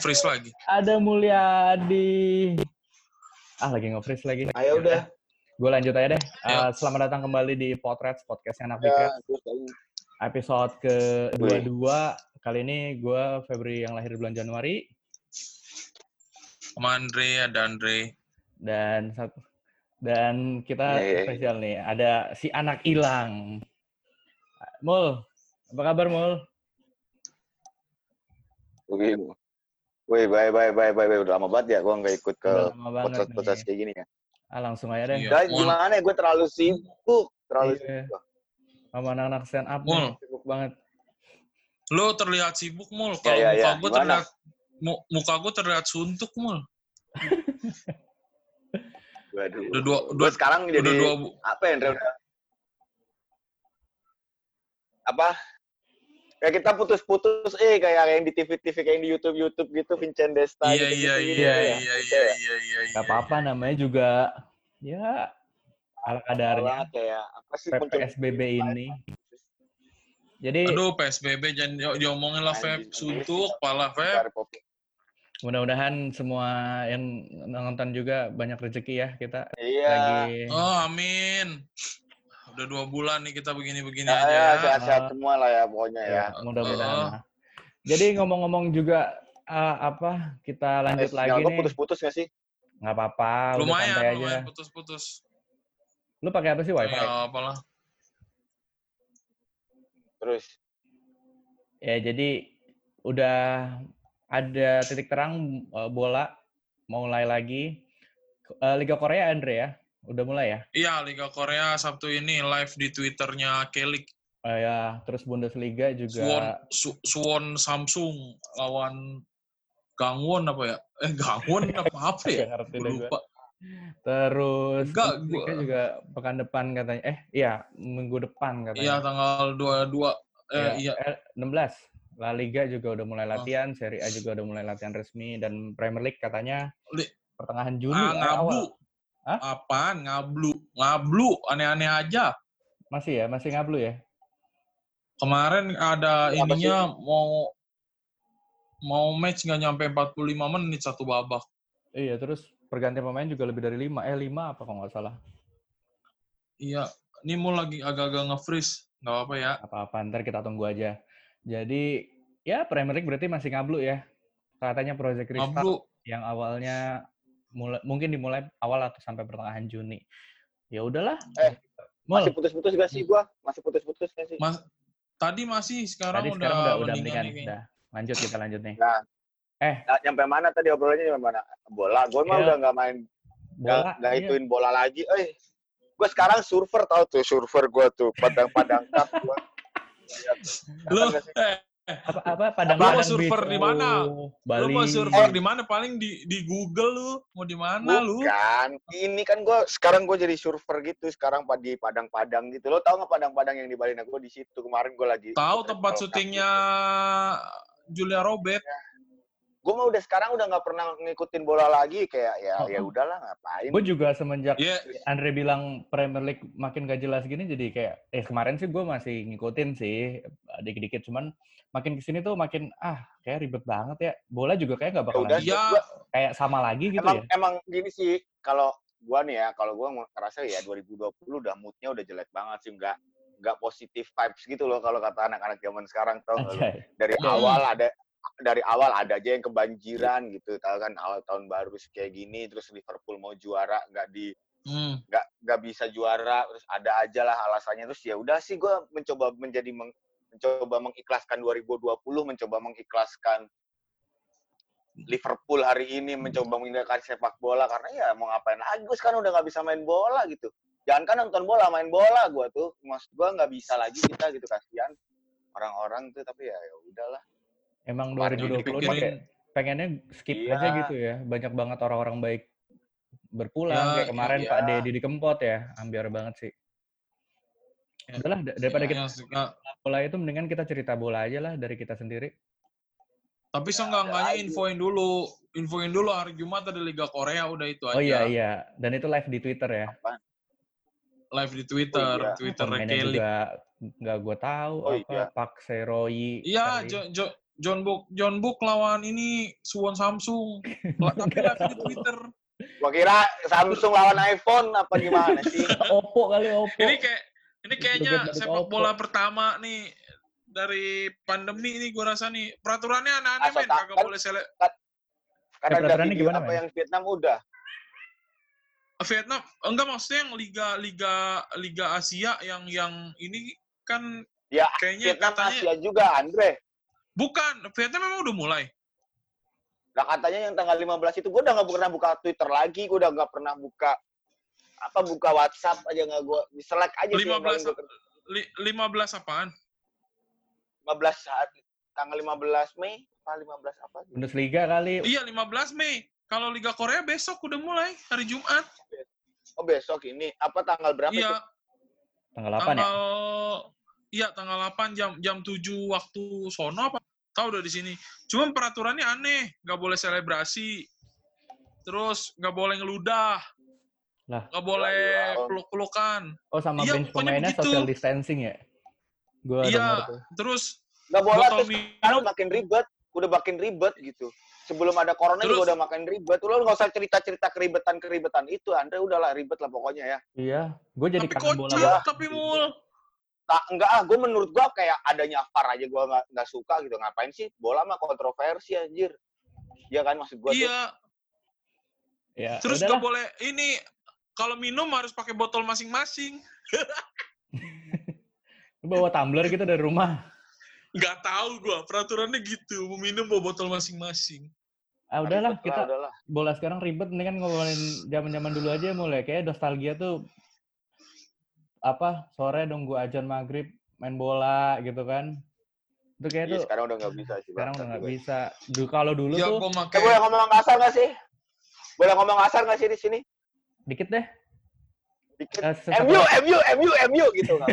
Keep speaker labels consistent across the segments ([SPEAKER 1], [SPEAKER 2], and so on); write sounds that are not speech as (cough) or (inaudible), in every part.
[SPEAKER 1] nge-freeze lagi.
[SPEAKER 2] Ada Mulyadi. Ah, lagi nge-freeze lagi.
[SPEAKER 3] Ayo udah.
[SPEAKER 2] Gue lanjut aja deh.
[SPEAKER 1] Ya.
[SPEAKER 2] Uh, selamat datang kembali di Potret, podcastnya anak
[SPEAKER 3] Ya.
[SPEAKER 2] Episode ke-22. Kali ini gue Febri yang lahir bulan Januari.
[SPEAKER 1] Sama Andre, ada Andre.
[SPEAKER 2] Dan satu dan kita
[SPEAKER 3] Iya, iya, iya.
[SPEAKER 2] spesial nih. Ada si anak hilang. Mul, apa kabar Mul?
[SPEAKER 3] Wih, wih, bye, bye, bye, bye, bye. Udah lama banget ya, gue nggak ikut ke podcast-podcast
[SPEAKER 2] nih.
[SPEAKER 3] kayak gini ya.
[SPEAKER 2] Ah, langsung aja deh.
[SPEAKER 1] Iya.
[SPEAKER 3] Gimana ya, gue terlalu sibuk. Terlalu
[SPEAKER 2] Iya.
[SPEAKER 3] sibuk.
[SPEAKER 2] Sama anak-anak stand up
[SPEAKER 1] Mul.
[SPEAKER 2] nih, sibuk banget.
[SPEAKER 1] Lu terlihat sibuk, Mul. Kalau
[SPEAKER 3] Ya, ya,
[SPEAKER 1] muka
[SPEAKER 3] ya.
[SPEAKER 1] gue terlihat mu- muka gue terlihat suntuk, Mul. (laughs)
[SPEAKER 3] Waduh.
[SPEAKER 1] Udah dua, dua,
[SPEAKER 3] sekarang
[SPEAKER 1] udah
[SPEAKER 3] jadi,
[SPEAKER 1] dua, bu-
[SPEAKER 3] apa ya, Andre? Udah, apa? Kayak kita putus-putus, eh, kayak yang di TV-TV, kayak yang di YouTube-YouTube gitu, Vincent Desta.
[SPEAKER 1] Iya,
[SPEAKER 3] gitu-gitu
[SPEAKER 1] iya,
[SPEAKER 3] gitu
[SPEAKER 1] iya,
[SPEAKER 3] ya.
[SPEAKER 1] iya,
[SPEAKER 3] Gitu
[SPEAKER 1] iya,
[SPEAKER 3] ya.
[SPEAKER 1] iya, iya, iya.
[SPEAKER 2] Gak apa-apa namanya juga ya ala kadarnya
[SPEAKER 3] kayak, apa sih,
[SPEAKER 2] PSBB ini. Jadi
[SPEAKER 1] Aduh, PSBB jangan di- diomongin lah, Feb. Suntuk, pala, Feb.
[SPEAKER 2] Mudah-mudahan semua yang nonton juga banyak rezeki ya kita
[SPEAKER 3] Iya.
[SPEAKER 2] lagi
[SPEAKER 1] Oh, amin. Udah dua bulan nih kita begini-begini
[SPEAKER 3] Ya,
[SPEAKER 1] aja
[SPEAKER 3] ya,
[SPEAKER 1] ya.
[SPEAKER 3] sehat-sehat semua lah ya pokoknya ya.
[SPEAKER 2] ya, mudah-mudahan. Lah. Jadi ngomong-ngomong juga ah, apa kita lanjut
[SPEAKER 3] Eh,
[SPEAKER 2] lagi nih.
[SPEAKER 3] putus-putus gak sih?
[SPEAKER 2] nggak apa-apa,
[SPEAKER 1] Lumayan,
[SPEAKER 2] santai aja.
[SPEAKER 1] lumayan putus-putus.
[SPEAKER 2] Lu pakai apa sih wifi?
[SPEAKER 1] Ya, apalah.
[SPEAKER 3] Terus.
[SPEAKER 2] Ya jadi udah ada titik terang eh, bola mulai lagi. Eh, Liga Korea Andre ya, udah mulai ya.
[SPEAKER 1] Iya, Liga Korea Sabtu ini live di Twitternya Kelik.
[SPEAKER 2] Eh, ya terus Bundesliga
[SPEAKER 1] Suwon,
[SPEAKER 2] juga.
[SPEAKER 1] Su, Suwon Samsung lawan Gangwon apa ya? Eh, Gangwon (laughs) apa apa ya?
[SPEAKER 2] Ngerti
[SPEAKER 1] lupa.
[SPEAKER 2] Terus
[SPEAKER 1] Enggak, gua-
[SPEAKER 2] juga pekan depan katanya. Eh, iya, minggu depan
[SPEAKER 1] Iya,
[SPEAKER 2] katanya.
[SPEAKER 1] tanggal 22. Eh, iya.
[SPEAKER 2] eh, 16. La Liga juga udah
[SPEAKER 1] Oh.
[SPEAKER 2] mulai latihan, Serie A juga udah mulai latihan resmi dan Premier League katanya
[SPEAKER 1] Li-
[SPEAKER 2] pertengahan Juni
[SPEAKER 1] Ah,
[SPEAKER 2] eh,
[SPEAKER 1] ngablu.
[SPEAKER 2] awal. Hah?
[SPEAKER 1] Apaan? Ngablu. Ngablu. Aneh-aneh aja.
[SPEAKER 2] Masih ya, masih ngablu ya.
[SPEAKER 1] Kemarin ada
[SPEAKER 3] Apa
[SPEAKER 1] ininya mau mau match nggak nyampe 45 menit satu babak.
[SPEAKER 2] Iya, terus pergantian pemain juga lebih dari 5. Eh, 5 apa kalau nggak salah.
[SPEAKER 1] Iya, ini mau lagi agak-agak nge-freeze. Nggak apa-apa ya.
[SPEAKER 2] Apa-apa, ntar kita tunggu aja. Jadi, ya Premier League berarti masih ngablu ya. Katanya Project Restart
[SPEAKER 1] Ngablu.
[SPEAKER 2] yang awalnya mulai, mungkin dimulai awal atau sampai pertengahan Juni. Ya udahlah.
[SPEAKER 3] Eh,
[SPEAKER 2] Mul,
[SPEAKER 3] Masih putus-putus gak sih gua? Masih putus-putus gak sih?
[SPEAKER 1] Mas, tadi masih, sekarang
[SPEAKER 2] tadi
[SPEAKER 1] udah
[SPEAKER 2] sekarang udah, udah
[SPEAKER 1] mendingan
[SPEAKER 2] mendingan. Udah. Lanjut kita lanjut nih.
[SPEAKER 3] Nah,
[SPEAKER 2] Eh.
[SPEAKER 3] nah, nyampe mana tadi obrolannya nyampe mana? Bola. Gue mah
[SPEAKER 2] Iya.
[SPEAKER 3] udah nggak main, nggak
[SPEAKER 2] Bola,
[SPEAKER 3] nggak
[SPEAKER 2] iya.
[SPEAKER 3] ituin bola lagi. Eh, gue sekarang surfer tau tuh surfer gue tuh padang-padang cup gue.
[SPEAKER 1] Lu, eh,
[SPEAKER 2] apa apa padang
[SPEAKER 1] Lu mau surfer
[SPEAKER 2] beach.
[SPEAKER 1] di mana?
[SPEAKER 2] Oh,
[SPEAKER 1] lu mau surfer
[SPEAKER 3] Eh.
[SPEAKER 1] di mana? Paling di di Google lu. Mau di mana lu?
[SPEAKER 3] Bukan, ini kan gue sekarang gue jadi surfer gitu. Sekarang di padang-padang gitu. Lo tau nggak padang-padang yang di Bali? Nah, gue di situ kemarin gue lagi.
[SPEAKER 1] Tahu tempat syutingnya Julia Robert?
[SPEAKER 3] Gue mah udah sekarang udah nggak pernah ngikutin bola lagi kayak ya
[SPEAKER 2] Oh.
[SPEAKER 3] ya udahlah ngapain.
[SPEAKER 2] Gue juga semenjak
[SPEAKER 1] Ya,
[SPEAKER 2] Andre bilang Premier League makin gak jelas gini jadi kayak eh kemarin sih gue masih ngikutin sih dikit-dikit cuman makin ke sini tuh makin ah kayak ribet banget ya bola juga kayak gak
[SPEAKER 3] Ya
[SPEAKER 2] bakalan
[SPEAKER 3] udah,
[SPEAKER 1] Iya.
[SPEAKER 3] gua-
[SPEAKER 2] kayak sama lagi gitu
[SPEAKER 3] emang
[SPEAKER 2] ya
[SPEAKER 3] emang gini sih kalau gua nih ya kalau gua ngerasa ya 2020 udah moodnya udah jelek banget sih nggak nggak positif vibes gitu loh kalau kata anak-anak zaman sekarang tau nggak lu? Dari
[SPEAKER 2] Hmm.
[SPEAKER 3] awal ada dari awal ada aja yang kebanjiran gitu tahu kan awal tahun baru kayak gini terus Liverpool mau juara nggak di
[SPEAKER 1] hmm.
[SPEAKER 3] nggak nggak bisa juara terus ada aja lah alasannya terus ya udah sih gua mencoba menjadi meng- mencoba mengikhlaskan 2020 mencoba mengikhlaskan Liverpool hari ini mencoba meninggalkan sepak bola karena ya mau ngapain lagi gue sekarang udah nggak bisa main bola gitu. Jangan kan nonton bola main bola gue tuh maksud gue nggak bisa lagi kita gitu kasihan orang-orang tuh tapi ya ya udahlah
[SPEAKER 2] emang
[SPEAKER 3] Kemarin
[SPEAKER 2] 2020 ini
[SPEAKER 1] dipikirin.
[SPEAKER 2] kayak pengennya skip
[SPEAKER 3] Iya.
[SPEAKER 2] aja gitu ya banyak banget orang-orang baik berpulang
[SPEAKER 1] Ya,
[SPEAKER 2] kayak kemarin
[SPEAKER 3] iya.
[SPEAKER 2] Pak Dedi di Kempot ya ambiar banget sih
[SPEAKER 1] Ya.
[SPEAKER 2] udahlah da- daripada kita
[SPEAKER 1] Ya, ya,
[SPEAKER 2] bola itu mendingan kita cerita bola aja lah dari kita sendiri
[SPEAKER 1] Tapi
[SPEAKER 3] Ya,
[SPEAKER 1] seenggak-enggaknya infoin dulu. Infoin dulu hari Jumat ada Liga Korea, udah itu aja.
[SPEAKER 2] oh iya iya dan itu live di Twitter ya
[SPEAKER 1] Live di Twitter,
[SPEAKER 3] Oh, iya.
[SPEAKER 1] Twitter
[SPEAKER 2] pemainnya
[SPEAKER 1] Kelly.
[SPEAKER 2] juga nggak gue tahu
[SPEAKER 3] Oh,
[SPEAKER 2] apa
[SPEAKER 3] iya.
[SPEAKER 2] Pak Seroyi
[SPEAKER 1] Iya. Jo, Jo, John Book John Book lawan ini Suwon Samsung. Tapi live di Twitter.
[SPEAKER 3] Gua kira Samsung lawan iPhone apa gimana sih? (laughs)
[SPEAKER 2] Oppo kali Oppo.
[SPEAKER 1] Ini kayak ini kayaknya sepak bola pertama nih dari pandemi ini gua rasa nih peraturannya aneh-aneh men kagak
[SPEAKER 3] kan-
[SPEAKER 1] boleh sele
[SPEAKER 3] Karena ada
[SPEAKER 2] peraturannya gimana,
[SPEAKER 3] apa yang Vietnam udah.
[SPEAKER 1] Vietnam enggak maksudnya yang liga liga liga Asia yang yang ini kan
[SPEAKER 3] Ya,
[SPEAKER 1] kayaknya
[SPEAKER 3] Vietnam
[SPEAKER 1] katanya
[SPEAKER 3] Asia juga, Andre.
[SPEAKER 1] Bukan Vietnam memang udah mulai.
[SPEAKER 3] Nah katanya yang tanggal 15 itu gue udah nggak pernah buka Twitter lagi, gue udah nggak pernah buka apa buka WhatsApp aja nggak gue di Slack aja sih yang
[SPEAKER 1] 15
[SPEAKER 3] paling gua ker-
[SPEAKER 1] li- 15 apaan?
[SPEAKER 3] 15 saat tanggal 15 Mei apa 15 apa?
[SPEAKER 2] Bundesliga kali.
[SPEAKER 1] Iya 15 Mei. Kalau Liga Korea besok udah mulai hari Jumat.
[SPEAKER 3] Oh besok ini apa tanggal berapa itu?
[SPEAKER 1] Iya,
[SPEAKER 2] Tanggal 8 ya?
[SPEAKER 1] tanggal Iya, tanggal 8 jam jam 7 waktu sono apa? Tahu udah di sini. Cuma peraturannya aneh, nggak boleh selebrasi. Terus nggak boleh ngeludah.
[SPEAKER 2] Lah.
[SPEAKER 1] Nggak boleh
[SPEAKER 3] Ya,
[SPEAKER 1] peluk-pelukan.
[SPEAKER 2] Oh sama
[SPEAKER 1] Iya,
[SPEAKER 2] bench pemainnya
[SPEAKER 1] begitu.
[SPEAKER 2] social distancing ya? Gua
[SPEAKER 1] Iya, terus
[SPEAKER 3] Nggak boleh terus
[SPEAKER 1] minum
[SPEAKER 3] makin ribet, udah makin ribet gitu. Sebelum ada corona
[SPEAKER 1] Terus-
[SPEAKER 3] juga udah makin ribet. Lu nggak usah cerita-cerita keribetan-keribetan itu, Andre udahlah ribet lah pokoknya ya.
[SPEAKER 2] Iya, gue jadi
[SPEAKER 1] tapi
[SPEAKER 2] kangen bola.
[SPEAKER 1] kocak,
[SPEAKER 2] banget.
[SPEAKER 1] tapi mul.
[SPEAKER 3] Tak enggak ah, gue menurut gua kayak adanya VAR aja gua nggak nggak suka gitu. Ngapain sih bola mah kontroversi anjir. Iya kan maksud gua tuh.
[SPEAKER 1] Iya,
[SPEAKER 2] Ya,
[SPEAKER 1] terus nggak boleh ini kalau minum harus pakai botol masing-masing. (laughs)
[SPEAKER 2] Bawa tumbler gitu dari rumah.
[SPEAKER 1] Nggak tahu gua, peraturannya gitu. Mau minum bawa botol masing-masing.
[SPEAKER 2] Ah udahlah, kita
[SPEAKER 3] udahlah.
[SPEAKER 2] bola sekarang ribet nih kan ngomongin zaman-zaman dulu aja mulai kayak nostalgia tuh apa sore nunggu ajan maghrib main bola gitu kan itu kayak
[SPEAKER 3] Iya,
[SPEAKER 2] tuh
[SPEAKER 3] sekarang udah nggak bisa sih.
[SPEAKER 2] sekarang udah nggak bisa dulu kalau dulu
[SPEAKER 1] Ya
[SPEAKER 2] tuh
[SPEAKER 1] gua
[SPEAKER 3] Eh, boleh ngomong kasar nggak sih? Boleh ngomong kasar nggak sih di sini?
[SPEAKER 2] dikit deh
[SPEAKER 3] Dikit.
[SPEAKER 2] Eh, sesuatu-
[SPEAKER 3] MU, MU, MU, MU gitu (laughs)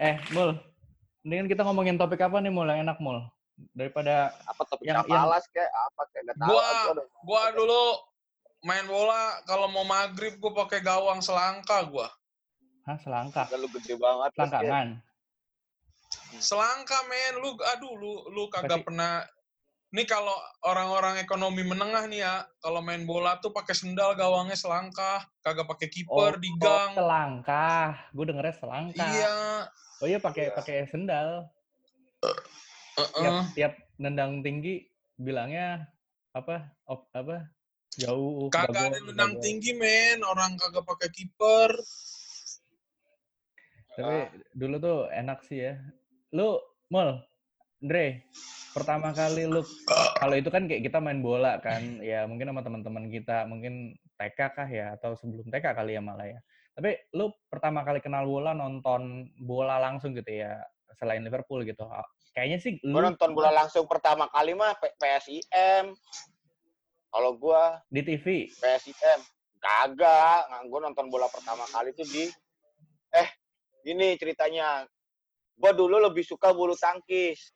[SPEAKER 2] eh mul mendingan kita ngomongin topik apa nih mul yang enak mul daripada
[SPEAKER 3] Apa topik
[SPEAKER 2] Yang-
[SPEAKER 3] yang, malas kayak apa kayak nggak tahu.
[SPEAKER 1] Gua- gua dulu main bola kalau mau maghrib gua pakai gawang selangka gua.
[SPEAKER 2] hah selangkah
[SPEAKER 3] Udah lu gede banget. terus kayak-
[SPEAKER 2] selangkangan
[SPEAKER 1] Selangka men, lu aduh lu lu kagak
[SPEAKER 2] Pasti-
[SPEAKER 1] pernah Nih kalau orang-orang ekonomi menengah nih ya, kalau main bola tuh pakai sendal gawangnya selangkah, kagak pakai kiper di gang.
[SPEAKER 2] selangkah gue dengernya selangkah
[SPEAKER 1] Iya.
[SPEAKER 2] oh iya pakai
[SPEAKER 3] Iya.
[SPEAKER 2] pakai sendal tiap
[SPEAKER 1] Heeh.
[SPEAKER 2] tiap nendang tinggi bilangnya apa op, apa jauh
[SPEAKER 1] Kagak ada nendang
[SPEAKER 2] jago.
[SPEAKER 1] tinggi men, orang kagak pakai kiper.
[SPEAKER 2] tapi dulu tuh enak sih ya lu mul Andre pertama kali lu kalau itu kan kayak kita main bola kan (laughs) ya mungkin sama teman-teman kita mungkin TK kah ya atau sebelum TK kali ya malah ya tapi lu pertama kali kenal bola nonton bola langsung gitu ya selain Liverpool gitu Ah, kayaknya sih
[SPEAKER 3] Gue
[SPEAKER 2] lu
[SPEAKER 3] nonton bola langsung pertama kali mah PSIM. Kalau gua
[SPEAKER 2] di TV
[SPEAKER 3] PSIM kagak, gue nonton bola pertama kali tuh di eh ini ceritanya. Gue dulu lebih suka bulu tangkis.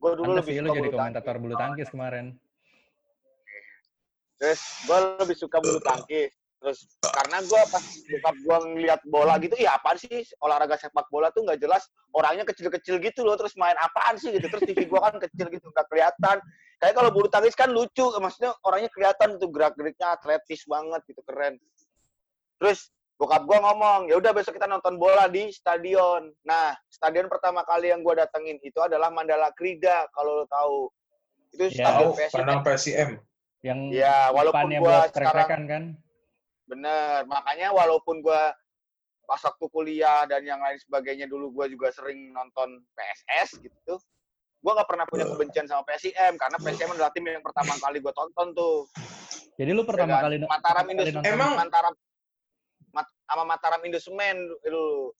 [SPEAKER 3] Gue dulu
[SPEAKER 2] Pantes
[SPEAKER 3] lebih suka
[SPEAKER 2] lu jadi
[SPEAKER 3] bulu
[SPEAKER 2] komentator
[SPEAKER 3] tangkis.
[SPEAKER 2] bulu tangkis kemarin
[SPEAKER 3] Terus gue lebih suka bulu tangkis. Terus karena gue pas bokap gue ngeliat bola gitu, iya apaan sih olahraga sepak bola tuh nggak jelas orangnya kecil-kecil gitu loh, terus main apaan sih gitu. Terus TV gue kan kecil gitu, nggak kelihatan. Kayak kalau bulu tangkis kan lucu, maksudnya orangnya kelihatan gitu gerak-geriknya atletis banget gitu, keren. Terus bokap gue ngomong, ya udah besok kita nonton bola di stadion. Nah, stadion pertama kali yang gue datengin itu adalah Mandala Krida, kalau lo tahu. Itu
[SPEAKER 2] Ya,
[SPEAKER 3] stadion
[SPEAKER 1] Tahu,
[SPEAKER 3] PSIM.
[SPEAKER 1] padang PSIM.
[SPEAKER 2] yang
[SPEAKER 3] Ya, walaupun
[SPEAKER 2] buat
[SPEAKER 3] sekarang
[SPEAKER 2] kan
[SPEAKER 3] Bener, makanya walaupun gua pas waktu kuliah dan yang lain sebagainya dulu gua juga sering nonton PSS gitu, gua nggak pernah punya kebencian sama PSIM karena PSIM adalah tim yang pertama kali gua tonton tuh.
[SPEAKER 2] jadi lu pertama
[SPEAKER 3] kan?
[SPEAKER 2] kali no-
[SPEAKER 3] Mataram
[SPEAKER 2] kali
[SPEAKER 3] Indus,
[SPEAKER 1] Emang-
[SPEAKER 3] Mataram Mat- sama Mataram Indosemen dulu.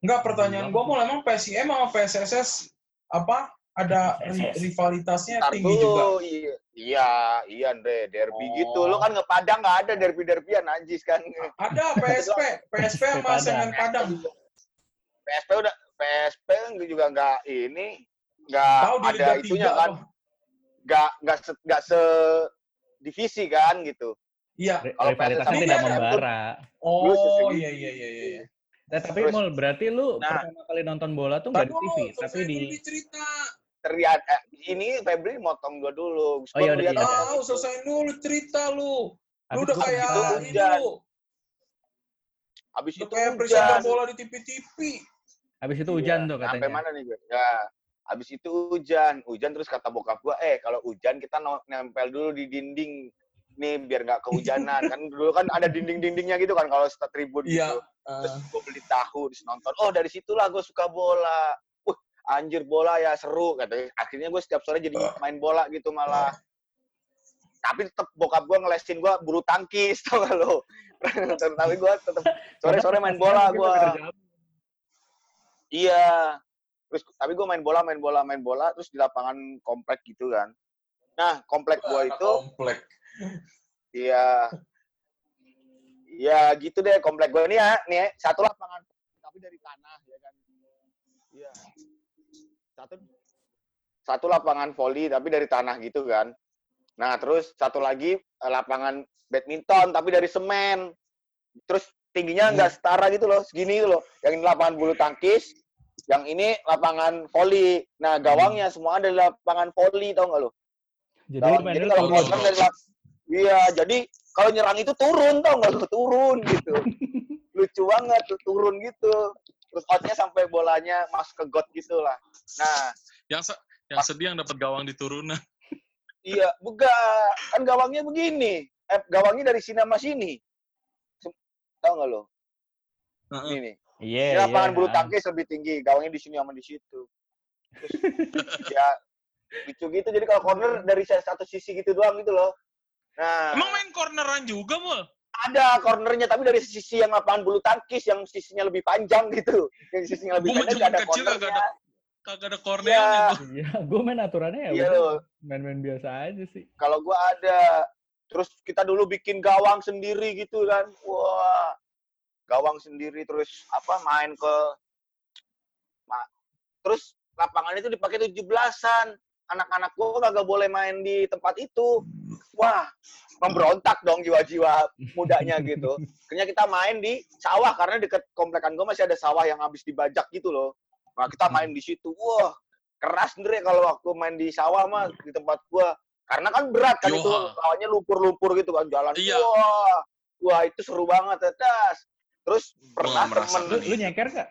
[SPEAKER 1] Enggak, pertanyaan gua mau emang PSIM sama PSSS apa ada ri- rivalitasnya
[SPEAKER 3] Ntar
[SPEAKER 1] tinggi juga.
[SPEAKER 3] dulu, iya, iya, iya, Andre, derby
[SPEAKER 1] Oh.
[SPEAKER 3] gitu. Lu kan nge Padang nggak ada derby-derbyan najis kan.
[SPEAKER 1] Ada (laughs) PSP, PSP sama
[SPEAKER 2] Padang.
[SPEAKER 1] Semen Padang.
[SPEAKER 3] PSP udah PSP juga nggak ini nggak ada itunya
[SPEAKER 1] 3
[SPEAKER 3] kan nggak nggak se, nggak se divisi kan gitu
[SPEAKER 1] Iya.
[SPEAKER 3] kalau
[SPEAKER 2] rivalitasnya
[SPEAKER 3] PSS
[SPEAKER 2] tidak membara
[SPEAKER 1] Oh,
[SPEAKER 3] Lu
[SPEAKER 1] iya iya iya iya. iya.
[SPEAKER 2] Nah, tapi
[SPEAKER 3] Terus-
[SPEAKER 2] Mul, berarti lu
[SPEAKER 3] Nah.
[SPEAKER 2] pertama kali nonton bola tuh nggak di TV,
[SPEAKER 1] tuh
[SPEAKER 2] tapi
[SPEAKER 1] Febri
[SPEAKER 2] di
[SPEAKER 1] cerita.
[SPEAKER 3] Terlihat eh, ini Febri motong gua dulu. Gua
[SPEAKER 2] Oh, iya, udah, iya.
[SPEAKER 1] Tahu,
[SPEAKER 3] itu.
[SPEAKER 1] selesaiin dulu cerita lu. Lu
[SPEAKER 2] Habis
[SPEAKER 1] udah
[SPEAKER 2] itu
[SPEAKER 1] kayak
[SPEAKER 3] itu
[SPEAKER 1] ini
[SPEAKER 3] hujan.
[SPEAKER 1] lu.
[SPEAKER 3] Abis
[SPEAKER 1] Udah
[SPEAKER 3] itu
[SPEAKER 1] kayak
[SPEAKER 3] hujan.
[SPEAKER 1] bola di TV-TV.
[SPEAKER 2] habis itu
[SPEAKER 3] Iya,
[SPEAKER 2] hujan tuh
[SPEAKER 3] Sampai
[SPEAKER 2] katanya.
[SPEAKER 3] mana nih gue? Ya, habis itu hujan. Hujan terus kata bokap gua, eh kalau hujan kita nempel dulu di dinding nih biar nggak kehujanan. kan dulu kan ada dinding-dindingnya gitu kan kalau start tribun
[SPEAKER 1] Iya.
[SPEAKER 3] gitu. Terus gue beli tahu, terus nonton. Oh dari situlah gue suka bola. Wah anjir bola ya seru katanya. Akhirnya gue setiap sore jadi main bola gitu malah. Tapi tetap bokap gue ngelesin gue bulu tangkis (laughs) tau gak lo? Tapi gue tetap sore-sore main bola gue. Iya. Terus tapi gue main bola, main bola, main bola, terus di lapangan komplek gitu kan. Nah, komplek gue itu,
[SPEAKER 1] komplek.
[SPEAKER 3] iya, iya gitu deh komplek gue ini ya, nih ya, satu lapangan tapi dari tanah ya kan. Iya. Satu satu lapangan voli tapi dari tanah gitu kan. Nah, terus satu lagi eh, lapangan badminton tapi dari semen. Terus tingginya nggak setara gitu loh, segini gitu loh. Yang ini lapangan bulu tangkis, yang ini lapangan voli. Nah, gawangnya semua ada di lapangan voli, tau nggak lo?
[SPEAKER 2] Jadi main
[SPEAKER 3] jadi kalau
[SPEAKER 2] turun.
[SPEAKER 3] dari lap- Iya, jadi kalau nyerang itu turun tau nggak lo? Turun gitu. (laughs) Lucu banget tuh, turun gitu. Terus outnya sampai bolanya masuk ke got gitu lah. Nah,
[SPEAKER 1] Yang se- yang sedih yang dapat gawang di turunan. (laughs)
[SPEAKER 3] Iya, buka. Kan gawangnya begini. Eh, gawangnya dari sini sama sini. Tahu nggak lo?
[SPEAKER 1] Heeh.
[SPEAKER 3] Ini nih.
[SPEAKER 2] Iya, iya.
[SPEAKER 3] lapangan bulu tangkis lebih tinggi. Gawangnya di sini sama di situ. Terus, (laughs) ya, lucu gitu. Jadi kalau corner dari satu sisi gitu doang gitu loh. Nah,
[SPEAKER 1] Emang main corneran juga, Mul?
[SPEAKER 3] ada cornernya tapi dari sisi yang lapangan bulu tangkis yang sisinya lebih panjang gitu. Yang sisinya lebih
[SPEAKER 1] Gua
[SPEAKER 3] panjang nggak ada
[SPEAKER 1] kecil, kagak
[SPEAKER 3] cornernya.
[SPEAKER 1] Kagak ada cornernya tuh.
[SPEAKER 2] Iya, gue main aturannya ya
[SPEAKER 3] Iya loh.
[SPEAKER 2] main-main biasa aja sih.
[SPEAKER 3] kalau gua ada terus kita dulu bikin gawang sendiri gitu kan wah gawang sendiri terus apa main ke ma- terus lapangan itu dipakai tujuh belasan. Anak-anak gua kagak boleh main di tempat itu. Wah memberontak dong jiwa-jiwa mudanya gitu. (laughs) Akhirnya kita main di sawah karena deket komplekan gua masih ada sawah yang habis dibajak gitu loh. Nah kita main di situ. Wah keras Ndre kalau waktu main di sawah mah di tempat gua. Karena kan berat kan itu
[SPEAKER 1] Yoha.
[SPEAKER 3] lawannya lumpur-lumpur gitu kan jalan.
[SPEAKER 1] Iya.
[SPEAKER 3] wah wah itu seru banget tetas terus pernah temen
[SPEAKER 2] Lu, lu nyeker gak?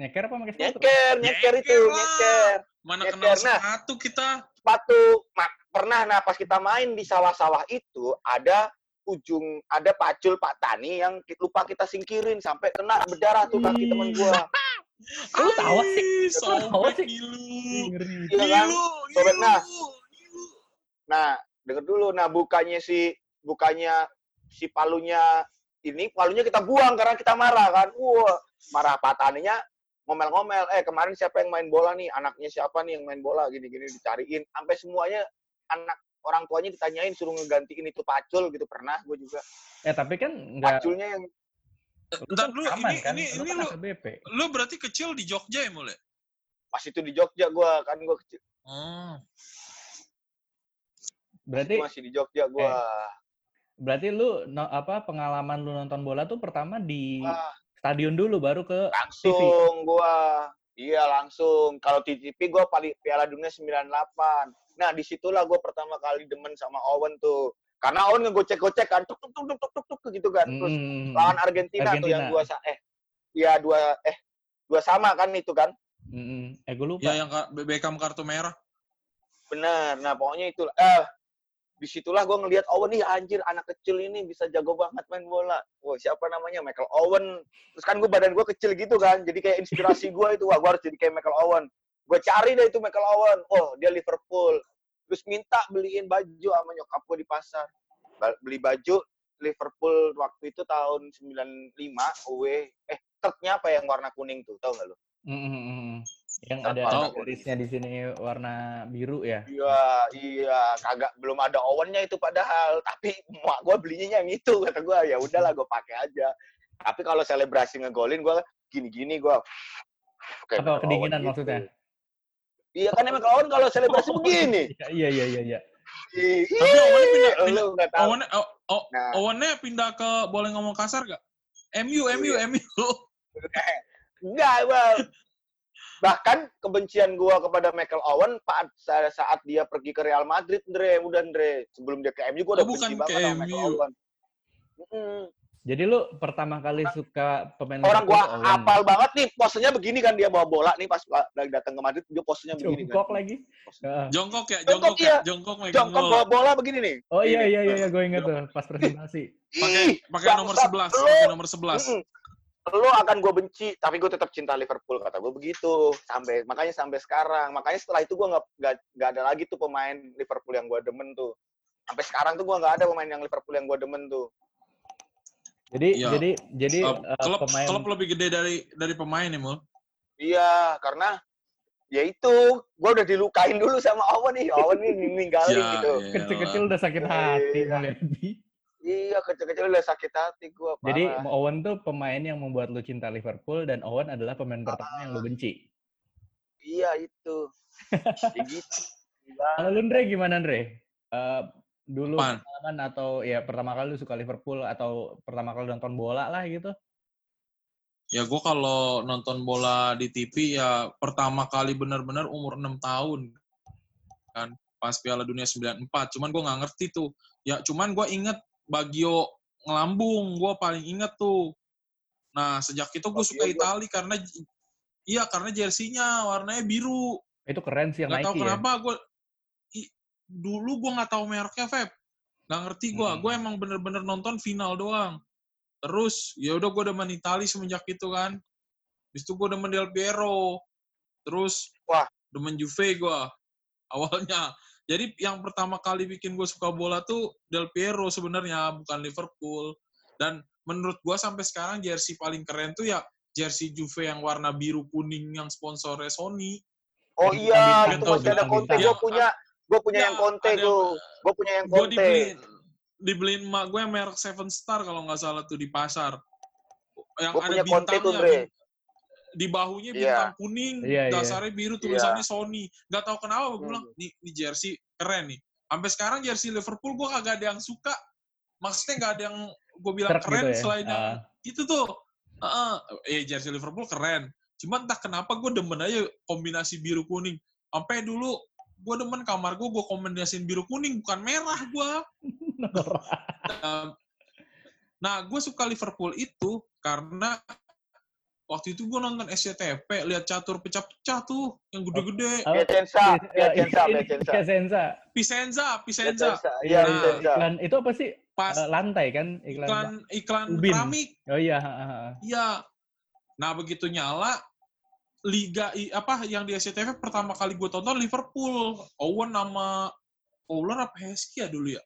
[SPEAKER 2] Nyeker apa pakai sepatu?
[SPEAKER 3] nyeker nyeker itu
[SPEAKER 1] Nyeker lah.
[SPEAKER 3] nyeker
[SPEAKER 1] Mana
[SPEAKER 3] Nyeker,
[SPEAKER 1] kenal
[SPEAKER 3] nah.
[SPEAKER 1] sepatu kita.
[SPEAKER 3] sepatu Ma- pernah nah pas kita main di sawah-sawah itu ada ujung ada pacul Pak Tani yang lupa kita singkirin sampai kena berdarah tuh kaki temen gua (laughs)
[SPEAKER 2] Lu tawa sih? Lu tawa
[SPEAKER 1] Sobek
[SPEAKER 2] sih?
[SPEAKER 3] kan?
[SPEAKER 1] Ngilu,
[SPEAKER 3] Sobek, nah. Nah, denger dulu. Nah, bukannya si bukannya si palunya ini palunya kita buang karena kita marah kan. Wah, marah pataninya ngomel-ngomel. Eh, kemarin siapa yang main bola nih? Anaknya siapa nih yang main bola? Gini-gini dicariin. Sampai semuanya anak orang tuanya ditanyain suruh ngegantiin itu pacul gitu pernah gue juga.
[SPEAKER 2] Eh tapi kan nggak.
[SPEAKER 3] Paculnya yang
[SPEAKER 2] lu
[SPEAKER 1] Ntar dulu,
[SPEAKER 2] aman
[SPEAKER 1] ini,
[SPEAKER 2] kan?
[SPEAKER 1] ini,
[SPEAKER 2] Lu
[SPEAKER 1] ini
[SPEAKER 2] kan
[SPEAKER 1] lu, lu berarti kecil di Jogja ya, mulai?
[SPEAKER 3] pas itu di Jogja gue kan gue kecil
[SPEAKER 1] Oh.
[SPEAKER 2] Berarti
[SPEAKER 3] masih di Jogja gue.
[SPEAKER 2] Berarti lu no, apa pengalaman lu nonton bola tuh pertama di
[SPEAKER 3] Wah,
[SPEAKER 2] stadion dulu baru ke
[SPEAKER 3] langsung gua. Iya langsung. Kalau di TV gua paling Piala Dunia 98 nah di situlah gua pertama kali demen sama Owen tuh. Karena Owen ngegocek-gocek kan tuk tuk tuk tuk tuk tuk, tuk gitu kan. Terus
[SPEAKER 2] Mm,
[SPEAKER 3] lawan Argentina, tuh yang
[SPEAKER 2] Argentina.
[SPEAKER 3] dua sa eh iya dua eh dua sama kan itu kan.
[SPEAKER 2] Mm, mm. eh gue lupa.
[SPEAKER 1] Ya yang ka- Beckham kartu merah.
[SPEAKER 3] benar nah pokoknya itu eh di situlah gue ngelihat Owen nih anjir anak kecil ini bisa jago banget main bola. Wah siapa namanya? Michael Owen. Terus kan gue badan gue kecil gitu kan jadi kayak inspirasi gue itu. Wah gue harus jadi kayak Michael Owen. Gue cari deh itu Michael Owen. Oh dia Liverpool. Terus minta beliin baju sama nyokap gue di pasar. Beli baju Liverpool waktu itu tahun 95 away. Eh truknya apa yang warna kuning tuh tau gak
[SPEAKER 2] mm, mm. Yang ada garisnya di sini warna biru ya.
[SPEAKER 3] Iya, iya, kagak belum ada owennya itu padahal. Tapi mak gue belinya yang itu kata gue ya udahlah gue pakai aja. Tapi kalau selebrasi ngegolin gue gini-gini gue.
[SPEAKER 2] Apa kedinginan maksudnya?
[SPEAKER 3] Iya kan emang kawan kalau selebrasi begini. (laughs)
[SPEAKER 2] Iya iya iya iya.
[SPEAKER 3] Ih,
[SPEAKER 1] Tapi Owennya pindah. Owennya, oh, oh,
[SPEAKER 3] Nah,
[SPEAKER 1] Owennya pindah ke, boleh ngomong kasar gak? MU, MU, MU.
[SPEAKER 3] Enggak, Bang. Bahkan kebencian gua kepada Michael Owen pada saat dia pergi ke Real Madrid, Andre, udah Andre. Sebelum dia ke MU gua udah
[SPEAKER 1] Oh, bukan
[SPEAKER 3] benci banget
[SPEAKER 1] ke
[SPEAKER 3] sama Michael. Owen.
[SPEAKER 2] Jadi lu pertama kali suka pemain
[SPEAKER 3] Orang gua
[SPEAKER 2] Owen.
[SPEAKER 3] apal banget nih, posenya begini kan dia bawa bola nih pas lagi datang ke Madrid, dia posenya begini
[SPEAKER 2] Jongkok
[SPEAKER 3] kan.
[SPEAKER 2] lagi. Heeh.
[SPEAKER 1] Jongkok ya,
[SPEAKER 3] Jongkok,
[SPEAKER 1] jongkok
[SPEAKER 3] iya.
[SPEAKER 1] ya, jongkok megang
[SPEAKER 3] Jongkok
[SPEAKER 1] bola.
[SPEAKER 3] bawa bola begini nih.
[SPEAKER 2] Oh iya iya iya, iya gue inget tuh pas presentasi.
[SPEAKER 1] Pakai pakai nomor
[SPEAKER 3] bangsat.
[SPEAKER 1] 11,
[SPEAKER 3] Lu-
[SPEAKER 1] pakai nomor 11.
[SPEAKER 3] Mm-mm. Lo akan gue benci, tapi gue tetap cinta Liverpool kata gue begitu. Sampai makanya sampai sekarang, makanya setelah itu gue nggak nggak nggak ada lagi tuh pemain Liverpool yang gue demen tuh. Sampai sekarang tuh gue nggak ada pemain yang Liverpool yang gue demen tuh.
[SPEAKER 2] Jadi
[SPEAKER 1] Iya.
[SPEAKER 2] jadi jadi
[SPEAKER 1] eh, klub
[SPEAKER 2] pemain
[SPEAKER 1] klub lebih gede dari dari pemain ya, Mul.
[SPEAKER 3] Iya, karena ya itu gue udah dilukain dulu sama Owen nih. Owen nih ninggalin
[SPEAKER 1] Ya,
[SPEAKER 3] gitu.
[SPEAKER 1] ya.
[SPEAKER 2] kecil-kecil udah sakit hati
[SPEAKER 3] Iya.
[SPEAKER 2] melihat dia.
[SPEAKER 3] Iya, kecil-kecil udah sakit hati gue.
[SPEAKER 2] Jadi Owen tuh pemain yang membuat lu cinta Liverpool dan Owen adalah pemain pertama yang lu benci.
[SPEAKER 3] iya itu. ya gitu.
[SPEAKER 2] Kalau lu Andre gimana Andre? Eh, dulu pengalaman atau ya pertama kali lu suka Liverpool atau pertama kali nonton bola lah gitu?
[SPEAKER 1] Ya gue kalau nonton bola di TV ya pertama kali benar-benar umur 6 tahun kan pas Piala Dunia 94. Cuman gue nggak ngerti tuh. Ya cuman gue inget Bagio ngelambung, gue paling inget tuh. Nah sejak itu gue suka Itali karena iya karena jersinya warnanya biru.
[SPEAKER 2] Itu keren sih yang
[SPEAKER 1] Gak tahu
[SPEAKER 2] Nike ya.
[SPEAKER 1] kenapa gue dulu gue nggak tahu mereknya Feb. Gak ngerti gue.
[SPEAKER 2] Hmm.
[SPEAKER 1] Gue emang bener-bener nonton final doang. Terus ya udah gue demen Itali semenjak itu kan. Habis itu gue demen Del Piero. Terus
[SPEAKER 3] Wah.
[SPEAKER 1] demen Juve gue awalnya. Jadi yang pertama kali bikin gue suka bola tuh Del Piero sebenarnya bukan Liverpool. Dan menurut gue sampai sekarang jersey paling keren tuh ya jersey Juve yang warna biru kuning yang sponsornya Sony.
[SPEAKER 3] Oh iya, itu masih ada
[SPEAKER 2] bintang.
[SPEAKER 3] Gue punya, gue punya
[SPEAKER 1] Ya,
[SPEAKER 3] yang
[SPEAKER 1] ada-
[SPEAKER 3] tuh. Gue punya yang
[SPEAKER 1] gue
[SPEAKER 3] Conte.
[SPEAKER 1] dibeliin dibeliin emak gue merek Seven Star kalau nggak salah tuh di pasar yang
[SPEAKER 3] Gue
[SPEAKER 1] ada
[SPEAKER 3] punya
[SPEAKER 1] bintangnya di bahunya
[SPEAKER 3] Iya.
[SPEAKER 1] bintang kuning
[SPEAKER 2] Iya, iya.
[SPEAKER 1] dasarnya biru tulisannya Sony nggak tahu kenapa gue bilang di, di jersey keren nih sampai sekarang jersey Liverpool gue kagak ada yang suka maksudnya nggak ada yang gue bilang
[SPEAKER 2] Truk
[SPEAKER 1] keren
[SPEAKER 2] gitu ya.
[SPEAKER 1] selain yang
[SPEAKER 2] Ah.
[SPEAKER 1] itu tuh Heeh. eh jersey Liverpool keren cuman entah kenapa gue demen aja kombinasi biru kuning sampai dulu gue demen kamar gue gue kombinasiin biru kuning bukan merah gue (laughs) Um, nah, gue suka Liverpool itu karena waktu itu gue nonton SCTV, lihat catur pecah-pecah tuh, yang gede-gede.
[SPEAKER 2] Oh,
[SPEAKER 3] Piacenza, Piacenza, Piacenza.
[SPEAKER 2] Piacenza.
[SPEAKER 1] Pisenza, Pisenza.
[SPEAKER 3] Piacenza, Iya,
[SPEAKER 2] Nah, iklan itu apa sih?
[SPEAKER 1] Pas
[SPEAKER 2] Eh, lantai kan iklan.
[SPEAKER 1] iklan iklan
[SPEAKER 2] Ubin.
[SPEAKER 1] keramik,
[SPEAKER 2] Oh iya,
[SPEAKER 1] iya. Nah, begitu nyala, liga i- apa yang di SCTV pertama kali gue tonton Liverpool, Owen sama Fowler apa Heskey ya dulu ya.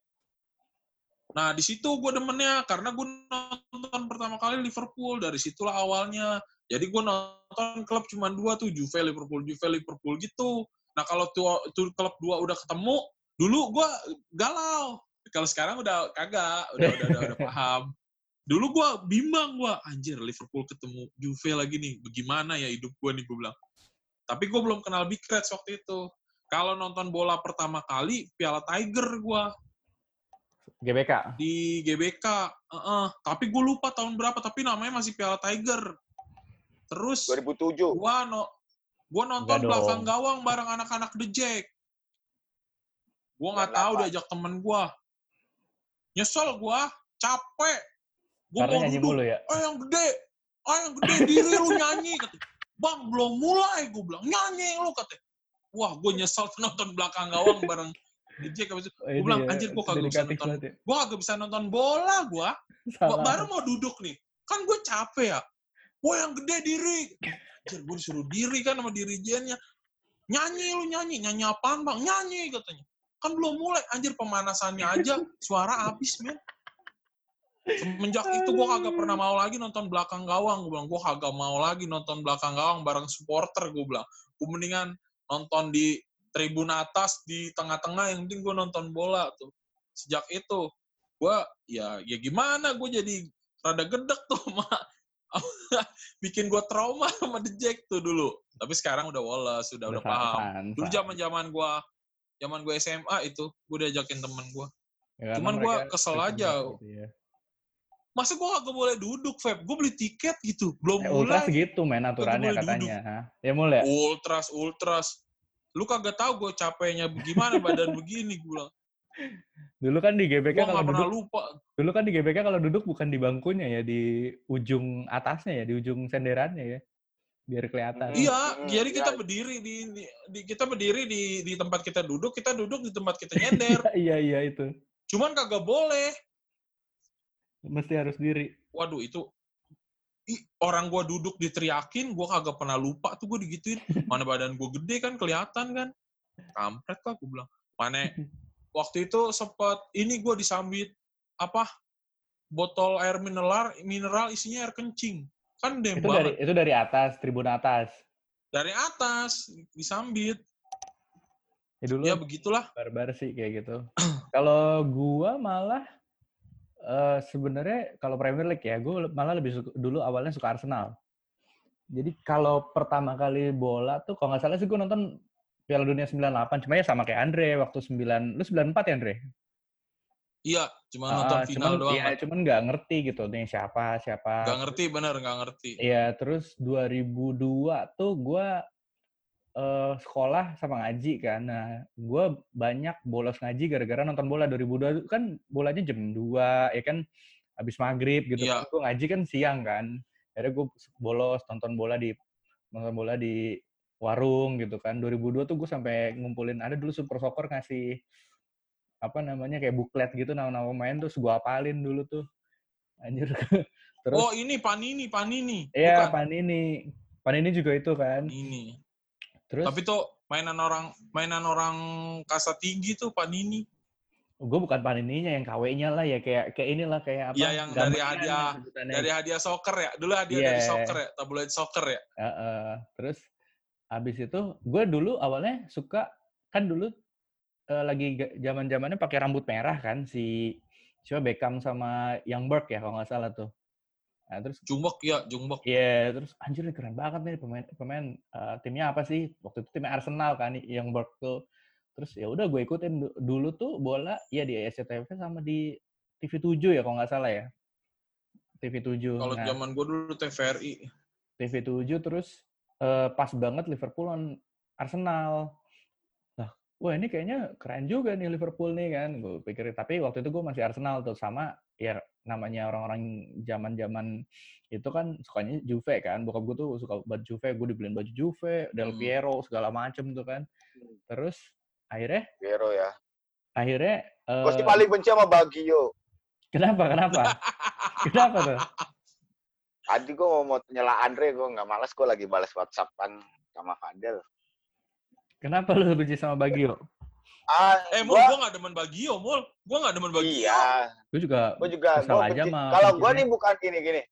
[SPEAKER 1] Nah, di situ gue demennya karena gue nonton pertama kali Liverpool dari situlah awalnya. Jadi gue nonton klub cuma dua tuh Juve Liverpool Juve Liverpool gitu. Nah kalau tuh, tuh klub dua udah ketemu, dulu gue galau. Kalau sekarang udah kagak, udah udah udah, udah paham. Dulu gue bimbang gue, anjir Liverpool ketemu Juve lagi nih, bagaimana ya hidup gue nih gue bilang. Tapi gue belum kenal Big Reds waktu itu. Kalau nonton bola pertama kali Piala Tiger gue
[SPEAKER 2] GBK.
[SPEAKER 1] di GBK. Heeh. Tapi gue lupa tahun berapa, tapi namanya masih Piala Tiger. Terus
[SPEAKER 3] 2007.
[SPEAKER 1] gua no, gua nonton belakang gawang bareng anak-anak The Jack. Gua nggak tahu
[SPEAKER 3] 98.
[SPEAKER 1] diajak temen gua. Nyesel gua, capek. Gua
[SPEAKER 2] Karena
[SPEAKER 1] mau
[SPEAKER 2] nyanyi
[SPEAKER 1] duduk.
[SPEAKER 2] mulu ya.
[SPEAKER 1] Oh yang gede, oh yang gede diri lu nyanyi. Kata. Bang belum mulai, gua bilang nyanyi lu kata. Wah, gue nyesel nonton belakang gawang bareng Habis itu,
[SPEAKER 2] Oh,
[SPEAKER 1] bilang,
[SPEAKER 2] ya,
[SPEAKER 1] "Anjir, gua kagak bisa nonton."
[SPEAKER 2] ya.
[SPEAKER 1] Gua kagak bisa nonton bola
[SPEAKER 2] Salah.
[SPEAKER 1] baru mau duduk nih. Kan gue capek ya. Wah yang gede diri. Anjir, gue disuruh diri kan sama dirijennya. Nyanyi lu nyanyi. Nyanyi apaan bang? Nyanyi katanya. Kan belum mulai. Anjir pemanasannya aja suara habis men. Semenjak itu gue kagak pernah mau lagi nonton belakang gawang. Gue bilang, gue kagak mau lagi nonton belakang gawang bareng supporter. Gue bilang, gue mendingan nonton di tribun atas, di tengah-tengah. Yang penting gue nonton bola tuh. Sejak itu, gue ya ya gimana gue jadi rada gedek tuh (laughs) sama bikin gue trauma (laughs) sama The Jack tuh dulu tapi sekarang udah woles sudah udah
[SPEAKER 2] Udah
[SPEAKER 1] paham dulu zaman zaman gue zaman gue SMA itu gue diajakin temen gue
[SPEAKER 2] Ya,
[SPEAKER 1] cuman gua
[SPEAKER 2] mereka
[SPEAKER 1] kesel aja.
[SPEAKER 2] gitu ya.
[SPEAKER 1] masa gue kagak boleh duduk, Feb? Gue beli tiket gitu, belum
[SPEAKER 2] ultras
[SPEAKER 1] mulai.
[SPEAKER 2] gitu main aturannya katanya. Ya mulai.
[SPEAKER 1] Ultras, ultras. Lu kagak tahu gue capeknya gimana badan begini gue bilang.
[SPEAKER 2] Dulu kan di GBK kalau duduk,
[SPEAKER 1] lupa.
[SPEAKER 2] dulu kan di GBK kalau duduk bukan di bangkunya ya, di ujung atasnya ya, di ujung senderannya ya. Biar kelihatan.
[SPEAKER 1] Iya,
[SPEAKER 3] Hmm,
[SPEAKER 1] jadi kita
[SPEAKER 3] iya.
[SPEAKER 1] berdiri di, di, di- kita berdiri di di tempat kita duduk, kita duduk di tempat kita nyender. (laughs)
[SPEAKER 2] Iya, iya itu.
[SPEAKER 1] Cuman kagak boleh.
[SPEAKER 2] Mesti harus diri.
[SPEAKER 1] Waduh itu Ih, orang gua duduk diteriakin, gua kagak pernah lupa tuh gua digituin. Mana badan gua gede kan kelihatan kan. Kampret lah gua bilang. Mana (laughs) waktu itu sempet ini gua disambit apa? Botol air mineral mineral isinya air kencing. Kan dem
[SPEAKER 2] Itu dari itu dari atas, tribun atas.
[SPEAKER 1] Dari atas disambit.
[SPEAKER 2] Ya dulu
[SPEAKER 1] Ya begitulah.
[SPEAKER 2] barbar sih kayak gitu. (clears throat) kalau gua malah eh sebenarnya kalau Premier League ya, gua malah lebih suka, dulu awalnya suka Arsenal. Jadi kalau pertama kali bola tuh kalau nggak salah sih gua nonton Piala Dunia 98, cuma ya sama kayak Andre waktu 9, lu 94 ya Andre?
[SPEAKER 1] Iya, cuma nonton
[SPEAKER 2] Ah,
[SPEAKER 1] final
[SPEAKER 2] cuman,
[SPEAKER 1] doang.
[SPEAKER 2] ya,
[SPEAKER 1] Pak.
[SPEAKER 2] cuman nggak ngerti gitu nih siapa siapa.
[SPEAKER 1] Gak ngerti bener, gak ngerti.
[SPEAKER 2] Iya, terus 2002 tuh gua eh sekolah sama ngaji kan. Nah, gua banyak bolos ngaji gara-gara nonton bola 2002 tuh kan bolanya jam 2 ya kan habis maghrib gitu
[SPEAKER 1] Iya.
[SPEAKER 2] kan. Gua ngaji kan siang kan. Akhirnya gue bolos nonton bola di nonton bola di warung gitu kan. 2002 tuh gue sampai ngumpulin ada dulu Super Soccer ngasih apa namanya kayak buklet gitu nama-nama pemain terus gua apalin dulu tuh. Anjir. (laughs) terus
[SPEAKER 1] Oh ini Panini, Panini.
[SPEAKER 2] Iya. Panini. Panini juga itu kan.
[SPEAKER 1] Panini.
[SPEAKER 2] Terus
[SPEAKER 1] Tapi tuh mainan orang mainan orang kasta tinggi tuh Panini.
[SPEAKER 2] gue bukan Panininya yang KW-nya lah ya kayak kayak inilah kayak apa?
[SPEAKER 1] Iya, yang dari hadiah-
[SPEAKER 2] sebutannya.
[SPEAKER 1] Dari hadiah soccer ya. Dulu hadiah
[SPEAKER 2] Iya.
[SPEAKER 1] dari soccer ya, tabloid soccer ya.
[SPEAKER 2] Heeh. Terus habis itu gue dulu awalnya suka kan dulu eh, lagi zaman-zamannya pakai rambut merah kan si siapa Beckham sama Young Berg ya kalau nggak salah tuh. Nah, terus
[SPEAKER 1] Jumbok ya, Jumbok.
[SPEAKER 2] Iya, terus anjir nih keren banget nih pemain pemain eh, timnya apa sih? Waktu itu timnya Arsenal kan yang tuh. Terus ya udah gue ikutin Du- dulu tuh bola ya di SCTV sama di TV7 ya kalau nggak salah ya. TV7.
[SPEAKER 1] Kalau
[SPEAKER 2] Nah,
[SPEAKER 1] zaman gue dulu TVRI.
[SPEAKER 2] TV7 terus eh, pas banget Liverpool lawan Arsenal. Wah ini kayaknya keren juga nih Liverpool nih kan. Gue pikir tapi waktu itu gue masih Arsenal tuh sama ya namanya orang-orang zaman-zaman itu kan sukanya Juve kan. Bokap gue tuh suka buat Juve, gue dibeliin baju Juve, Del
[SPEAKER 1] Hmm.
[SPEAKER 2] Piero segala macem tuh kan. Terus akhirnya
[SPEAKER 3] Gero ya.
[SPEAKER 2] akhirnya
[SPEAKER 3] Gue sih
[SPEAKER 2] eh,
[SPEAKER 3] paling benci sama Bagio.
[SPEAKER 2] kenapa kenapa? (laughs) kenapa tuh?
[SPEAKER 3] Tadi gue mau, mau nyela Andre, gue nggak malas. Gue lagi balas WhatsAppan sama Fadel.
[SPEAKER 2] Kenapa lu benci sama Bagio?
[SPEAKER 3] Ah,
[SPEAKER 1] Eh, Mul,
[SPEAKER 3] gua-
[SPEAKER 1] gue gak demen Bagio, Mul. Gue gak demen Bagio.
[SPEAKER 3] Iya,
[SPEAKER 2] Gue juga
[SPEAKER 3] gue juga. Gua
[SPEAKER 2] aja sama
[SPEAKER 3] Kalau gue nih bukan gini gini.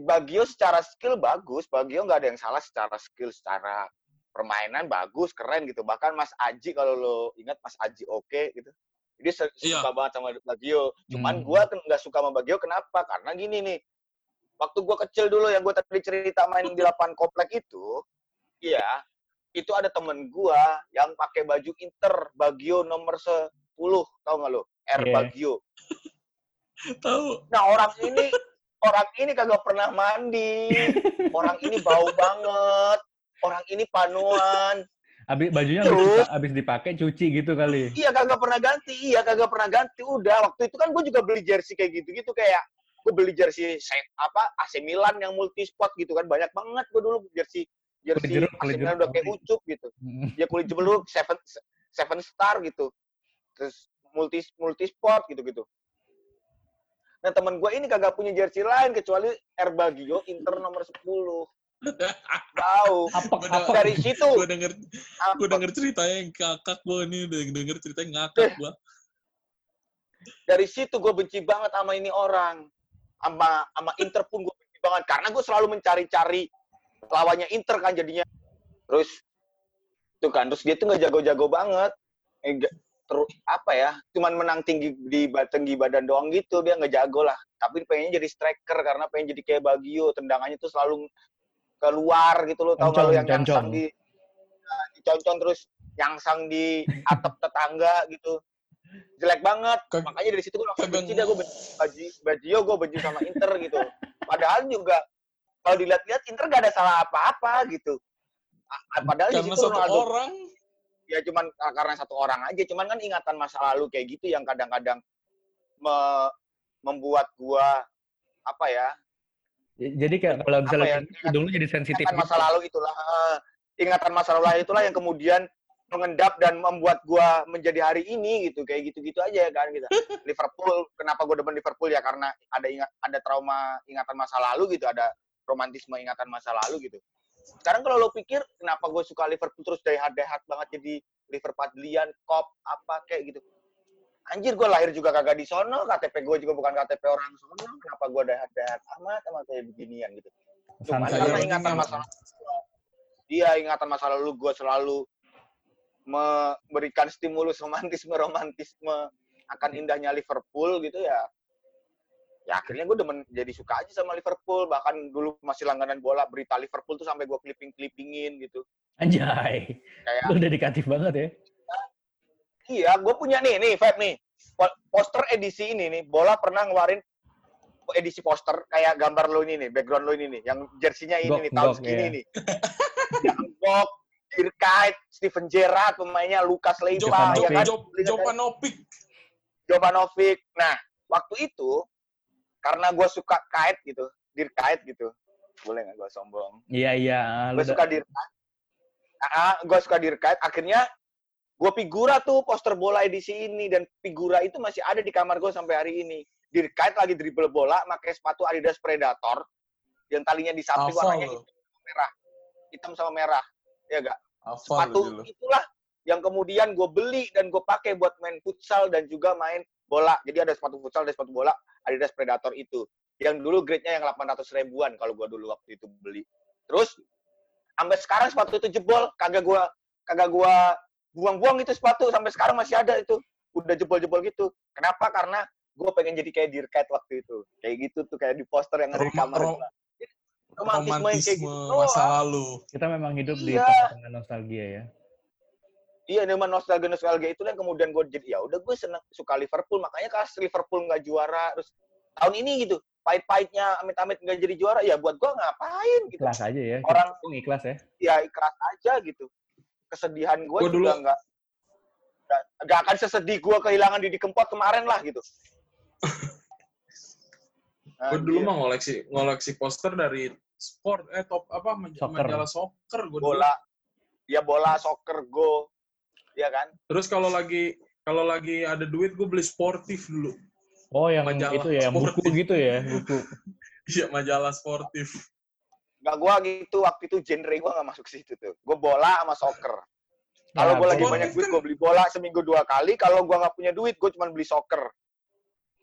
[SPEAKER 3] Bagio secara skill bagus. Bagio nggak ada yang salah secara skill, secara permainan bagus, keren gitu. Bahkan Mas Aji kalau lo ingat Mas Aji oke gitu. Dia se-
[SPEAKER 1] Iya.
[SPEAKER 3] suka banget sama Bagio.
[SPEAKER 2] Hmm.
[SPEAKER 3] Cuman gua gue nggak suka sama Bagio kenapa? Karena gini nih. Waktu gue kecil dulu yang gue tadi cerita main di lapangan komplek itu, iya, itu ada temen gua yang pakai baju Inter Bagio nomor 10, tau nggak lo? R
[SPEAKER 2] Iya.
[SPEAKER 3] Bagio. (laughs)
[SPEAKER 1] Tahu.
[SPEAKER 3] Nah orang ini orang ini kagak pernah mandi, orang ini bau banget, orang ini panuan,
[SPEAKER 2] Abis bajunya
[SPEAKER 3] Terus?
[SPEAKER 2] habis dipakai cuci gitu kali.
[SPEAKER 3] iya kagak pernah ganti, iya kagak pernah ganti. Udah waktu itu kan gue juga beli jersey kayak gitu-gitu kayak gue beli jersey set apa AC Milan yang multi spot gitu kan banyak banget gue dulu jersey jersey
[SPEAKER 2] jeruk, kulit
[SPEAKER 3] udah kayak ucup gitu. Ya kulit jeruk seven seven star gitu, terus multi multi sport gitu-gitu. Nah teman gue ini kagak punya jersey lain kecuali R Bagio Inter nomor 10. Tahu.
[SPEAKER 2] Apek.
[SPEAKER 3] Dari situ
[SPEAKER 1] Gue denger, gue
[SPEAKER 3] apa?
[SPEAKER 1] denger ceritanya yang kakak gue nih, udah denger ceritanya ngakak gue.
[SPEAKER 3] dari situ gue benci banget sama ini orang. Sama sama Inter pun gue benci banget karena gue selalu mencari-cari lawannya Inter kan jadinya. Terus tuh kan terus dia tuh nggak jago-jago banget. Eh, terus apa ya? Cuman menang tinggi di tinggi badan doang gitu dia nggak jago lah. Tapi pengennya jadi striker karena pengen jadi kayak Bagio tendangannya tuh selalu keluar gitu loh tau nggak lo yang nyangsang di nah, diconcong terus nyangsang di atap tetangga gitu jelek banget.
[SPEAKER 1] Kag-
[SPEAKER 3] Makanya dari situ gue langsung benci dah gue benci Bajio gue benci sama Inter gitu. Padahal juga kalau dilihat-lihat Inter gak ada salah apa-apa gitu. Padahal di
[SPEAKER 1] Karena
[SPEAKER 3] situ
[SPEAKER 1] satu
[SPEAKER 3] Ronaldo
[SPEAKER 1] orang.
[SPEAKER 3] ya cuman ka- karena satu orang aja. Cuman kan ingatan masa lalu kayak gitu yang kadang-kadang me- membuat gua apa ya
[SPEAKER 2] Jadi kayak kalau
[SPEAKER 3] Apa ya,
[SPEAKER 2] misalnya hidung lu jadi sensitif
[SPEAKER 3] ingatan masa
[SPEAKER 2] gitu.
[SPEAKER 3] lalu itulah eh, ingatan masa lalu itulah yang kemudian mengendap dan membuat gua menjadi hari ini gitu kayak gitu-gitu aja kan gitu (laughs) Liverpool kenapa gua demen Liverpool ya karena ada ingat ada trauma ingatan masa lalu gitu ada romantisme ingatan masa lalu gitu sekarang kalau lo pikir kenapa gue suka Liverpool terus dari hard hard banget jadi Liverpudlian kop apa kayak gitu anjir gue lahir juga kagak di sono KTP gue juga bukan KTP orang sono kenapa gue dari hard amat sama kayak beginian gitu Cuma karena
[SPEAKER 2] aja.
[SPEAKER 3] ingatan masa lalu. Iya, ingatan masa lalu gue selalu memberikan stimulus romantisme-romantisme akan indahnya Liverpool gitu ya. Ya akhirnya gue demen jadi suka aja sama Liverpool. Bahkan dulu masih langganan bola berita Liverpool tuh sampai gue clipping-clippingin gitu.
[SPEAKER 2] Anjay.
[SPEAKER 3] Kayak
[SPEAKER 2] Lu dedikatif banget ya.
[SPEAKER 3] iya, gue punya nih, nih Feb nih. Po- Poster edisi ini nih, bola pernah ngeluarin edisi poster kayak gambar lo ini nih, background lo ini nih, yang jersinya ini
[SPEAKER 2] Gok,
[SPEAKER 3] nih, tahun
[SPEAKER 2] gok,
[SPEAKER 3] segini
[SPEAKER 2] iya.
[SPEAKER 3] nih. yang Gok, Dirkait, Steven Gerrard pemainnya, Lukas Leiva,
[SPEAKER 2] Jovanovic.
[SPEAKER 3] ya kan?
[SPEAKER 1] Jop, Jopanovic.
[SPEAKER 3] Jovanovic. Nah, waktu itu karena gue suka kait gitu, Dirkait gitu. Boleh nggak gue sombong?
[SPEAKER 2] Iya iya. lu
[SPEAKER 3] Gue suka Dirkait. Ah, gue suka Dirkait. Akhirnya gue figura tuh poster bola edisi ini dan figura itu masih ada di kamar gue sampai hari ini. Dirkait lagi dribble bola, pakai sepatu Adidas Predator yang talinya di samping warnanya hitam sama merah, hitam sama merah, ya gak? Sepatu itulah yang kemudian gue beli dan gue pakai buat main futsal dan juga main bola. Jadi ada sepatu futsal, ada sepatu bola, Adidas Predator itu. Yang dulu grade-nya yang 800 ribuan kalau gue dulu waktu itu beli. Terus sampai sekarang sepatu itu jebol, kagak gue kagak gua buang-buang itu sepatu sampai sekarang masih ada itu. Udah jebol-jebol gitu. Kenapa? Karena gue pengen jadi kayak Dirkat waktu itu. Kayak gitu tuh kayak di poster yang ada di kamar.
[SPEAKER 1] rom-
[SPEAKER 3] gua. Romantisme, yang kayak
[SPEAKER 1] Romantisme
[SPEAKER 3] gitu.
[SPEAKER 1] masa lalu.
[SPEAKER 2] Kita memang hidup di
[SPEAKER 3] Iya.
[SPEAKER 2] tengah-tengah nostalgia ya.
[SPEAKER 3] Iya, dengan nostalgia nostalgia itu yang kemudian gue jadi ya udah gue seneng suka Liverpool makanya pas Liverpool nggak juara terus tahun ini gitu pahit-pahitnya amit-amit nggak jadi juara ya buat gue ngapain gitu
[SPEAKER 2] Ikhlas aja ya.
[SPEAKER 3] Orang-
[SPEAKER 2] ikhlas ya.
[SPEAKER 3] ya ikhlas aja gitu kesedihan gue
[SPEAKER 1] Gua
[SPEAKER 3] juga
[SPEAKER 1] dulu-
[SPEAKER 3] nggak nggak- akan sesedih gue kehilangan Didi Kempot kemarin lah gitu.
[SPEAKER 1] Gue dulu
[SPEAKER 3] Anjir.
[SPEAKER 1] mah ngoleksi ngoleksi poster dari sport eh top apa maj-
[SPEAKER 2] Soccer.
[SPEAKER 1] majalah soccer gue dulu.
[SPEAKER 3] bola ya bola soccer go ya kan
[SPEAKER 1] Terus kalau lagi kalau lagi ada duit gue beli sportif dulu.
[SPEAKER 2] Oh yang
[SPEAKER 1] Majalah
[SPEAKER 2] itu ya, yang buku
[SPEAKER 1] sportif.
[SPEAKER 2] gitu ya, buku. (laughs)
[SPEAKER 1] Iya majalah sportif.
[SPEAKER 3] nggak gue gitu waktu itu genre gue nggak masuk situ tuh gue bola sama soccer Kalau
[SPEAKER 2] Nah,
[SPEAKER 3] gue lagi
[SPEAKER 2] gua-
[SPEAKER 1] sportif
[SPEAKER 3] banyak duit,
[SPEAKER 1] kan-
[SPEAKER 3] gue beli bola seminggu dua kali. Kalau gue nggak punya duit, gue cuma beli soccer.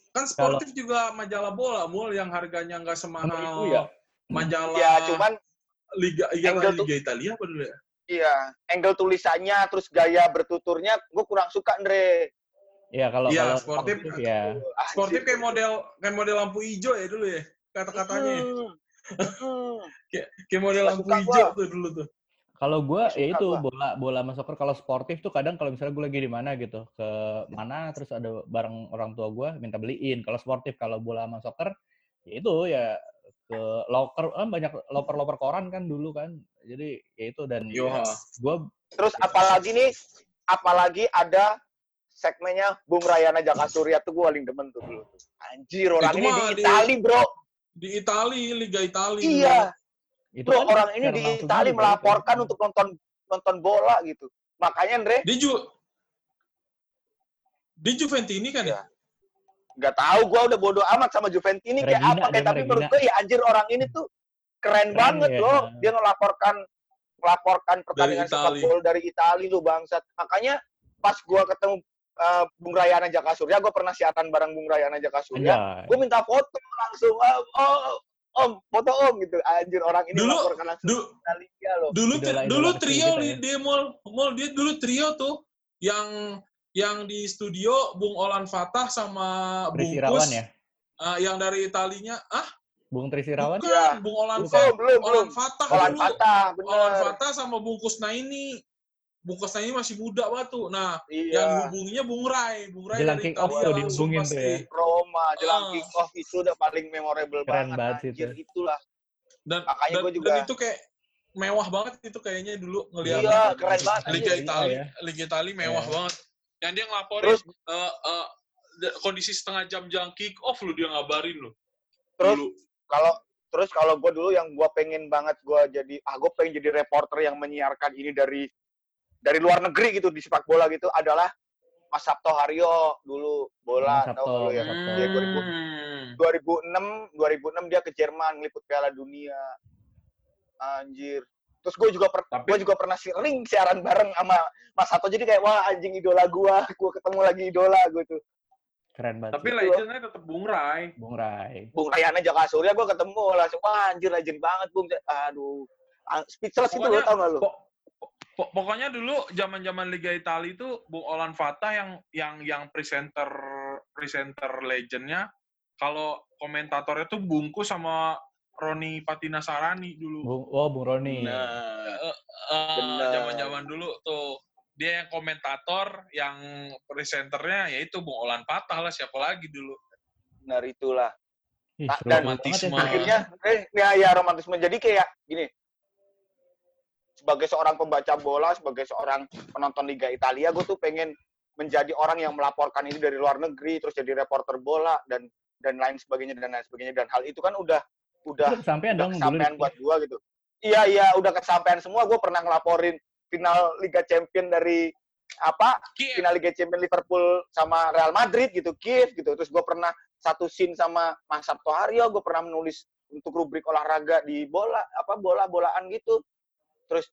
[SPEAKER 1] Kan sportif juga majalah bola mul yang harganya nggak semahal
[SPEAKER 2] itu ya?
[SPEAKER 1] majalah
[SPEAKER 3] Ya, cuman
[SPEAKER 1] Liga iya
[SPEAKER 3] Angle tuh-
[SPEAKER 1] Liga Italia apa dulu ya?
[SPEAKER 3] Iya, angle tulisannya, terus gaya bertuturnya, gue kurang suka, Andre.
[SPEAKER 2] Iya kalau
[SPEAKER 1] Iya,
[SPEAKER 2] kalau
[SPEAKER 1] sportif.
[SPEAKER 2] ya.
[SPEAKER 1] Sportif kayak model kayak model lampu hijau ya dulu ya kata-katanya. ya.
[SPEAKER 3] Hmm.
[SPEAKER 1] Kayak model lampu hijau
[SPEAKER 3] gua.
[SPEAKER 1] tuh dulu tuh.
[SPEAKER 2] Kalau gue ya itu
[SPEAKER 3] gua.
[SPEAKER 2] bola bola sama soccer kalau sportif tuh kadang kalau misalnya gue lagi di mana gitu ke mana terus ada bareng orang tua gue minta beliin. Kalau sportif kalau bola sama soccer ya itu ya ke loker kan banyak loper-loper koran kan dulu kan. Jadi ya itu dan
[SPEAKER 1] Yo,
[SPEAKER 2] ya,
[SPEAKER 1] ha.
[SPEAKER 2] gue
[SPEAKER 3] Terus apalagi nih, apalagi ada segmennya Bung Rayana Jaka Surya tuh gue paling demen tuh dulu. Anjir, orang
[SPEAKER 1] Itu
[SPEAKER 3] ini di
[SPEAKER 1] di-
[SPEAKER 3] Itali, bro.
[SPEAKER 1] Di Itali, Liga Itali.
[SPEAKER 3] Iya,
[SPEAKER 2] itu
[SPEAKER 3] bro,
[SPEAKER 2] kan
[SPEAKER 3] orang ini di Itali melaporkan
[SPEAKER 2] kan.
[SPEAKER 3] untuk nonton nonton bola gitu. Makanya, Andre,
[SPEAKER 1] Dia Ju Dia Juventini kan ya?
[SPEAKER 3] Nggak tahu gue udah bodoh amat sama Juventini kayak
[SPEAKER 2] Regina,
[SPEAKER 3] apa. Kayak tapi menurut gue ya anjir orang ini tuh keren,
[SPEAKER 2] Keren
[SPEAKER 3] banget
[SPEAKER 2] ya.
[SPEAKER 3] loh. Dia ngelaporkan melaporkan pertandingan sepak bola dari Itali lu bangsat. Makanya pas gue ketemu eh, Bung Rayana Jaka Surya gue pernah siaran bareng Bung Rayana Jaka Surya
[SPEAKER 2] Anjay.
[SPEAKER 3] gue minta foto langsung oh, oh, om foto om gitu. Anjir orang ini
[SPEAKER 1] Dulu-
[SPEAKER 3] melaporkan langsung
[SPEAKER 1] Du-
[SPEAKER 3] Italia loh.
[SPEAKER 1] dulu
[SPEAKER 2] Idola- idola
[SPEAKER 1] dulu trio
[SPEAKER 2] kita
[SPEAKER 1] di
[SPEAKER 2] ya.
[SPEAKER 1] dia mall mall dia dulu trio tuh yang yang di studio Bung Olan Fatah sama Bungkus
[SPEAKER 2] Irawan ya.
[SPEAKER 1] ah, yang dari Italinya ah
[SPEAKER 2] Bung Tris Irawan.
[SPEAKER 1] bukan
[SPEAKER 3] Iya.
[SPEAKER 1] Bung Olan
[SPEAKER 3] belum
[SPEAKER 1] Fatah
[SPEAKER 3] belum belum
[SPEAKER 1] Olan Fatah
[SPEAKER 3] Olan
[SPEAKER 1] dulu
[SPEAKER 3] Fatah
[SPEAKER 1] Olan
[SPEAKER 3] bener
[SPEAKER 1] Fatah sama Bungkus Naini Bung Kosnai masih muda banget tuh. Nah, yang
[SPEAKER 3] Iya.
[SPEAKER 1] hubunginya Bung Rai. Bung Rai
[SPEAKER 2] Jelang
[SPEAKER 1] dari
[SPEAKER 2] kick off
[SPEAKER 1] Italia
[SPEAKER 2] tuh dihubungin tuh ya.
[SPEAKER 3] Roma jelang
[SPEAKER 1] Ah.
[SPEAKER 3] kick off itu udah paling memorable
[SPEAKER 2] Keren
[SPEAKER 3] banget.
[SPEAKER 2] banget itu.
[SPEAKER 3] itulah.
[SPEAKER 1] Dan,
[SPEAKER 3] Makanya
[SPEAKER 1] dan,
[SPEAKER 3] gua juga-
[SPEAKER 1] dan itu kayak mewah banget itu kayaknya dulu ngelihat
[SPEAKER 3] Iya, keren banget.
[SPEAKER 1] Liga
[SPEAKER 2] Iya,
[SPEAKER 1] Italia,
[SPEAKER 2] ya.
[SPEAKER 1] Liga Italia mewah
[SPEAKER 2] Iya.
[SPEAKER 1] banget. Yang dia ngelaporin
[SPEAKER 3] Terus
[SPEAKER 1] eh, eh, da- kondisi setengah jam jelang kick off lu dia ngabarin lu.
[SPEAKER 3] Terus
[SPEAKER 1] Dulu.
[SPEAKER 3] kalau terus kalau gue dulu yang gue pengen banget gue jadi ah gue pengen jadi reporter yang menyiarkan ini dari dari luar negeri gitu di sepak bola gitu adalah Mas Sabto Haryo dulu bola
[SPEAKER 2] Mas
[SPEAKER 3] tahu
[SPEAKER 2] Sabto,
[SPEAKER 3] lu ya
[SPEAKER 2] Mas Sabto.
[SPEAKER 3] dia 2000
[SPEAKER 1] Hmm.
[SPEAKER 3] 2006 2006 dia ke Jerman ngeliput Piala Dunia anjir terus gue juga per,
[SPEAKER 1] Tapi-
[SPEAKER 3] gue juga pernah sering siaran bareng sama Mas Sabto jadi kayak wah anjing idola gue gue ketemu lagi idola gue tuh
[SPEAKER 2] Keren banget.
[SPEAKER 1] Tapi legendnya tetap Bung Rai.
[SPEAKER 2] Bung Rai.
[SPEAKER 3] Bung Rayana Jaka Surya gue ketemu langsung wah anjir legend banget Bung aduh speechless itu lo
[SPEAKER 1] Pokoknya-
[SPEAKER 3] tau gak lu
[SPEAKER 1] Pok- pok- pokoknya dulu zaman-zaman Liga Italia itu Bung Olan Fatah yang yang yang presenter presenter legendnya kalau komentatornya tuh bungkus sama Roni Patina Sarani dulu.
[SPEAKER 2] Bung, oh, Bung Roni.
[SPEAKER 3] Nah,
[SPEAKER 1] Eh, eh, zaman-zaman dulu tuh dia yang komentator, yang presenternya yaitu Bung Olan Patah lah siapa lagi dulu.
[SPEAKER 3] benar itulah.
[SPEAKER 2] Ih,
[SPEAKER 3] Nah, dan
[SPEAKER 2] banget ya.
[SPEAKER 1] romantisme.
[SPEAKER 3] Akhirnya, eh, ya, ya romantisme. Jadi kayak gini, sebagai seorang pembaca bola, sebagai seorang penonton Liga Italia, gue tuh pengen menjadi orang yang melaporkan ini dari luar negeri, terus jadi reporter bola dan dan lain sebagainya dan lain sebagainya. Dan hal itu kan udah udah udah
[SPEAKER 2] dong
[SPEAKER 3] kesampaian buat gue gitu. Iya iya, udah kesampaian semua. Gue pernah ngelaporin final Liga Champion dari apa
[SPEAKER 1] Kiev.
[SPEAKER 3] final Liga Champions Liverpool sama Real Madrid gitu, Kiev gitu. Terus gue pernah satu scene sama Mas Sabto Haryo, gue pernah menulis untuk rubrik olahraga di bola apa bola-bolaan gitu. Terus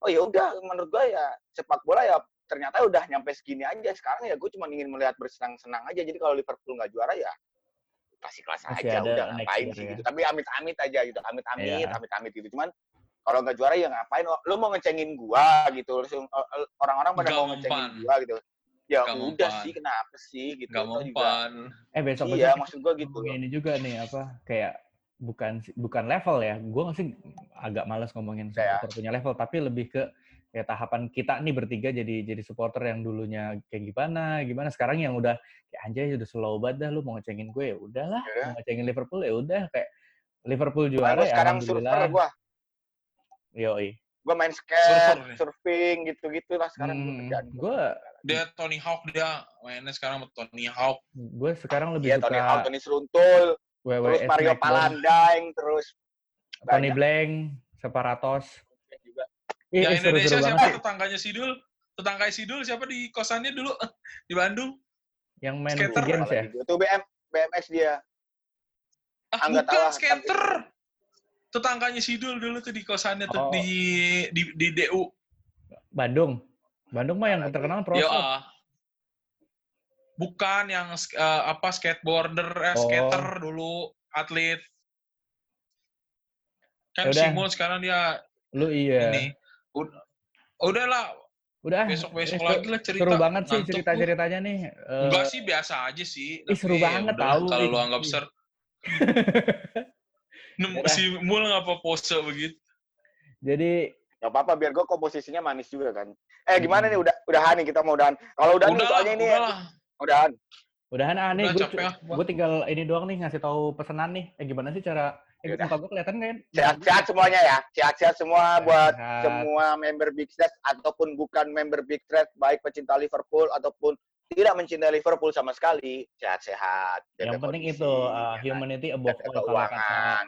[SPEAKER 3] oh ya udah menurut gue ya sepak bola ya ternyata udah nyampe segini aja. Sekarang ya gue cuma ingin melihat bersenang-senang aja. Jadi kalau Liverpool nggak juara ya kasih kelas
[SPEAKER 2] Masih
[SPEAKER 3] aja
[SPEAKER 2] ada
[SPEAKER 3] udah ngapain sih
[SPEAKER 2] ya.
[SPEAKER 3] gitu. Tapi amit-amit aja gitu, amit-amit,
[SPEAKER 2] Iya.
[SPEAKER 3] amit-amit gitu. Cuman kalau nggak juara ya ngapain? Lu mau ngecengin gua gitu. Terus eh, orang-orang pada mau ngecengin gua gitu. Ya
[SPEAKER 1] Nggak
[SPEAKER 3] udah
[SPEAKER 1] mempan.
[SPEAKER 3] sih, kenapa sih gitu.
[SPEAKER 1] Gak
[SPEAKER 3] juga-
[SPEAKER 1] mempan.
[SPEAKER 2] Eh besok
[SPEAKER 3] Iya, maksud gua gitu. loh.
[SPEAKER 2] Ini juga nih apa kayak bukan bukan level ya. Gue sih agak males ngomongin
[SPEAKER 3] Kayak-
[SPEAKER 2] supporter punya level, tapi lebih ke kayak tahapan kita nih bertiga jadi jadi supporter yang dulunya kayak gimana, gimana sekarang yang udah kayak anjay udah slow banget dah lu mau ngecengin gue ya udahlah,
[SPEAKER 3] Ya.
[SPEAKER 2] mau ngecengin Liverpool ya udah kayak Liverpool juara ya
[SPEAKER 3] sekarang surfer gua.
[SPEAKER 2] Yoi.
[SPEAKER 3] Gua main
[SPEAKER 1] Surfer
[SPEAKER 3] skate,
[SPEAKER 1] nih.
[SPEAKER 3] surfing gitu-gitu lah sekarang gua
[SPEAKER 2] Hmm, gue
[SPEAKER 1] Dia Tony Hawk dia mainnya sekarang sama Tony Hawk.
[SPEAKER 2] gue sekarang lebih
[SPEAKER 3] Iya,
[SPEAKER 2] suka
[SPEAKER 3] Tony Hawk, Tony Seruntul, terus Mario Palandaing, terus
[SPEAKER 2] Tony
[SPEAKER 3] banyak
[SPEAKER 2] Blank, Separatos. Ih,
[SPEAKER 1] yang
[SPEAKER 2] seru-seru
[SPEAKER 1] Indonesia
[SPEAKER 2] banget
[SPEAKER 1] siapa
[SPEAKER 2] sih.
[SPEAKER 1] tetangganya Sidul? Tetangga Sidul siapa di kosannya dulu (laughs) di Bandung?
[SPEAKER 2] Yang main
[SPEAKER 1] Skater.
[SPEAKER 2] Games ya?
[SPEAKER 3] Itu BM BMX dia.
[SPEAKER 1] Ah,
[SPEAKER 3] nggak
[SPEAKER 1] bukan skater. Tetangganya Sidul dulu tuh di kosannya tuh
[SPEAKER 2] Oh.
[SPEAKER 1] di, di di DU.
[SPEAKER 2] Bandung. Bandung mah yang terkenal pro
[SPEAKER 1] Ya, ah. bukan yang eh, apa skateboarder, eh,
[SPEAKER 2] Oh.
[SPEAKER 1] skater dulu, atlet. Kan
[SPEAKER 2] Yaudah.
[SPEAKER 1] Simul sekarang dia
[SPEAKER 2] Lu iya.
[SPEAKER 1] ini. Udah, udahlah,
[SPEAKER 2] Udah.
[SPEAKER 1] besok-besok
[SPEAKER 2] eh,
[SPEAKER 1] lagi lah cerita.
[SPEAKER 2] Seru banget sih cerita-ceritanya nih. Eh,
[SPEAKER 1] Enggak sih biasa aja sih.
[SPEAKER 2] Ih, seru
[SPEAKER 1] tapi ya
[SPEAKER 2] banget tahu,
[SPEAKER 1] Kalau lu anggap ser. (laughs) Si Mul ngapa pose begitu?
[SPEAKER 2] Jadi
[SPEAKER 3] Gak apa-apa biar gue komposisinya manis juga kan. Eh gimana
[SPEAKER 2] Hmm.
[SPEAKER 3] nih udah udahan nih kita mau udahan. Kalau udah nih
[SPEAKER 1] Udahlah,
[SPEAKER 3] soalnya ini
[SPEAKER 1] udahlah.
[SPEAKER 3] udahan.
[SPEAKER 2] udahan aneh
[SPEAKER 1] Udah
[SPEAKER 2] gue
[SPEAKER 1] ah.
[SPEAKER 2] gue tinggal ini doang nih ngasih tahu pesanan nih. Eh gimana sih cara eh muka gue kelihatan kan?
[SPEAKER 3] Sehat-sehat semuanya ya. Sehat-sehat semua buat
[SPEAKER 2] Sehat.
[SPEAKER 3] semua member Big Stretch ataupun bukan member Big Stretch baik pecinta Liverpool ataupun tidak mencintai Liverpool sama sekali. Sehat-sehat.
[SPEAKER 2] Yang penting
[SPEAKER 3] kondisi,
[SPEAKER 2] itu uh,
[SPEAKER 3] ya
[SPEAKER 2] humanity above all kalau kata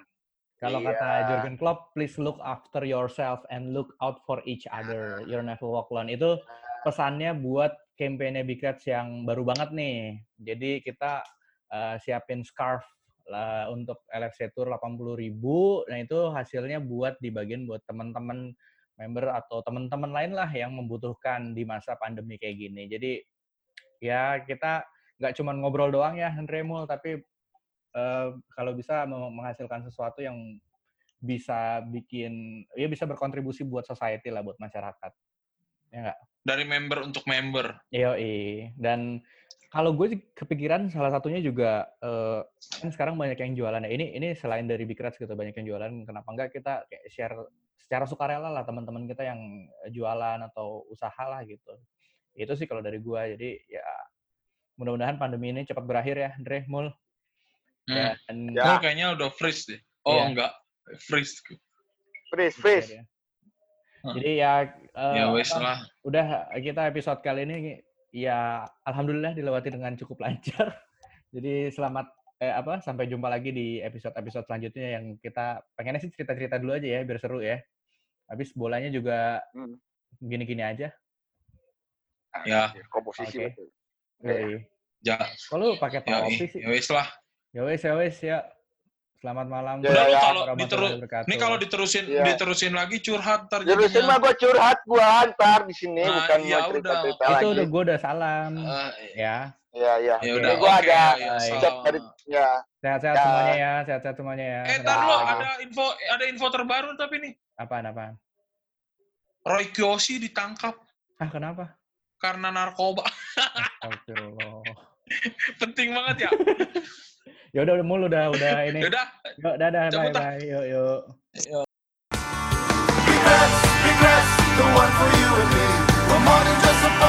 [SPEAKER 2] kalau
[SPEAKER 3] Iya.
[SPEAKER 2] kata Jurgen Klopp, please look after yourself and look out for each other. You'll never walk alone. Itu pesannya buat kampanye Big Reds yang baru banget nih. Jadi kita uh, siapin scarf lah untuk LFC Tour 80.000. Nah, itu hasilnya buat dibagiin buat teman-teman member atau teman-teman lain lah yang membutuhkan di masa pandemi kayak gini. Jadi ya kita nggak cuma ngobrol doang ya, Andre Mul, tapi eh, kalau bisa meng- menghasilkan sesuatu yang bisa bikin ya bisa berkontribusi buat society lah buat masyarakat. Ya nggak?
[SPEAKER 1] Dari member untuk member.
[SPEAKER 2] Yoi. Dan kalau gue sih kepikiran salah satunya juga eh, kan sekarang banyak yang jualan ya. Ini ini selain dari Big Reds gitu banyak yang jualan. Kenapa enggak kita kayak share secara sukarela lah teman-teman kita yang jualan atau usaha lah gitu. Itu sih kalau dari gue. Jadi ya mudah-mudahan pandemi ini cepat berakhir ya, Dre, Mul.
[SPEAKER 1] Hmm.
[SPEAKER 2] Dan
[SPEAKER 3] Ya.
[SPEAKER 1] Kayaknya udah freeze deh. Oh
[SPEAKER 2] Iya.
[SPEAKER 1] enggak, freeze.
[SPEAKER 3] Freeze, freeze.
[SPEAKER 2] ya. Jadi ya eh,
[SPEAKER 1] ya wes lah.
[SPEAKER 2] udah kita episode kali ini ya alhamdulillah dilewati dengan cukup lancar. (laughs) Jadi selamat eh, apa sampai jumpa lagi di episode-episode selanjutnya yang kita pengennya sih cerita-cerita dulu aja ya biar seru ya. Habis bolanya juga
[SPEAKER 3] Hmm.
[SPEAKER 2] gini-gini aja.
[SPEAKER 1] Ya.
[SPEAKER 3] Komposisi
[SPEAKER 2] Oke.
[SPEAKER 3] betul.
[SPEAKER 2] Yoi.
[SPEAKER 1] Ja,
[SPEAKER 2] Kalau pakai
[SPEAKER 1] ya,
[SPEAKER 2] topi sih.
[SPEAKER 1] ya wes lah.
[SPEAKER 2] Ya wes ya wes ya. Selamat malam.
[SPEAKER 3] Ya, ya,
[SPEAKER 1] kalau ini kalau diterusin
[SPEAKER 3] Iya.
[SPEAKER 1] diterusin lagi curhat ntar
[SPEAKER 3] Jurusin
[SPEAKER 1] jadinya.
[SPEAKER 3] mah gue curhat gua ntar di sini
[SPEAKER 1] Nah,
[SPEAKER 3] bukan
[SPEAKER 1] ya
[SPEAKER 3] mau cerita-cerita
[SPEAKER 2] itu
[SPEAKER 3] lagi.
[SPEAKER 2] udah gue udah salam
[SPEAKER 1] Eh,
[SPEAKER 2] ya.
[SPEAKER 3] Iya, iya.
[SPEAKER 1] ya
[SPEAKER 2] Oke.
[SPEAKER 1] udah
[SPEAKER 3] gua
[SPEAKER 1] oke,
[SPEAKER 3] ada
[SPEAKER 1] ya,
[SPEAKER 3] dari ya.
[SPEAKER 2] Sehat-sehat
[SPEAKER 3] Ya.
[SPEAKER 2] semuanya ya, sehat-sehat semuanya ya.
[SPEAKER 1] Eh,
[SPEAKER 2] Sehat
[SPEAKER 1] tar lu
[SPEAKER 3] Ya.
[SPEAKER 1] ada info ada info terbaru tapi nih
[SPEAKER 2] Apaan apaan?
[SPEAKER 1] Roy Kiyoshi ditangkap
[SPEAKER 2] Ah kenapa?
[SPEAKER 1] karena narkoba.
[SPEAKER 2] Astagfirullah. (laughs)
[SPEAKER 1] Penting banget ya. (laughs)
[SPEAKER 2] ya udah mulu udah udah (laughs) ini.
[SPEAKER 1] udah
[SPEAKER 2] Yuk dadah bye bye. Yuk yuk.
[SPEAKER 1] The
[SPEAKER 4] one for you and me. We're more than just a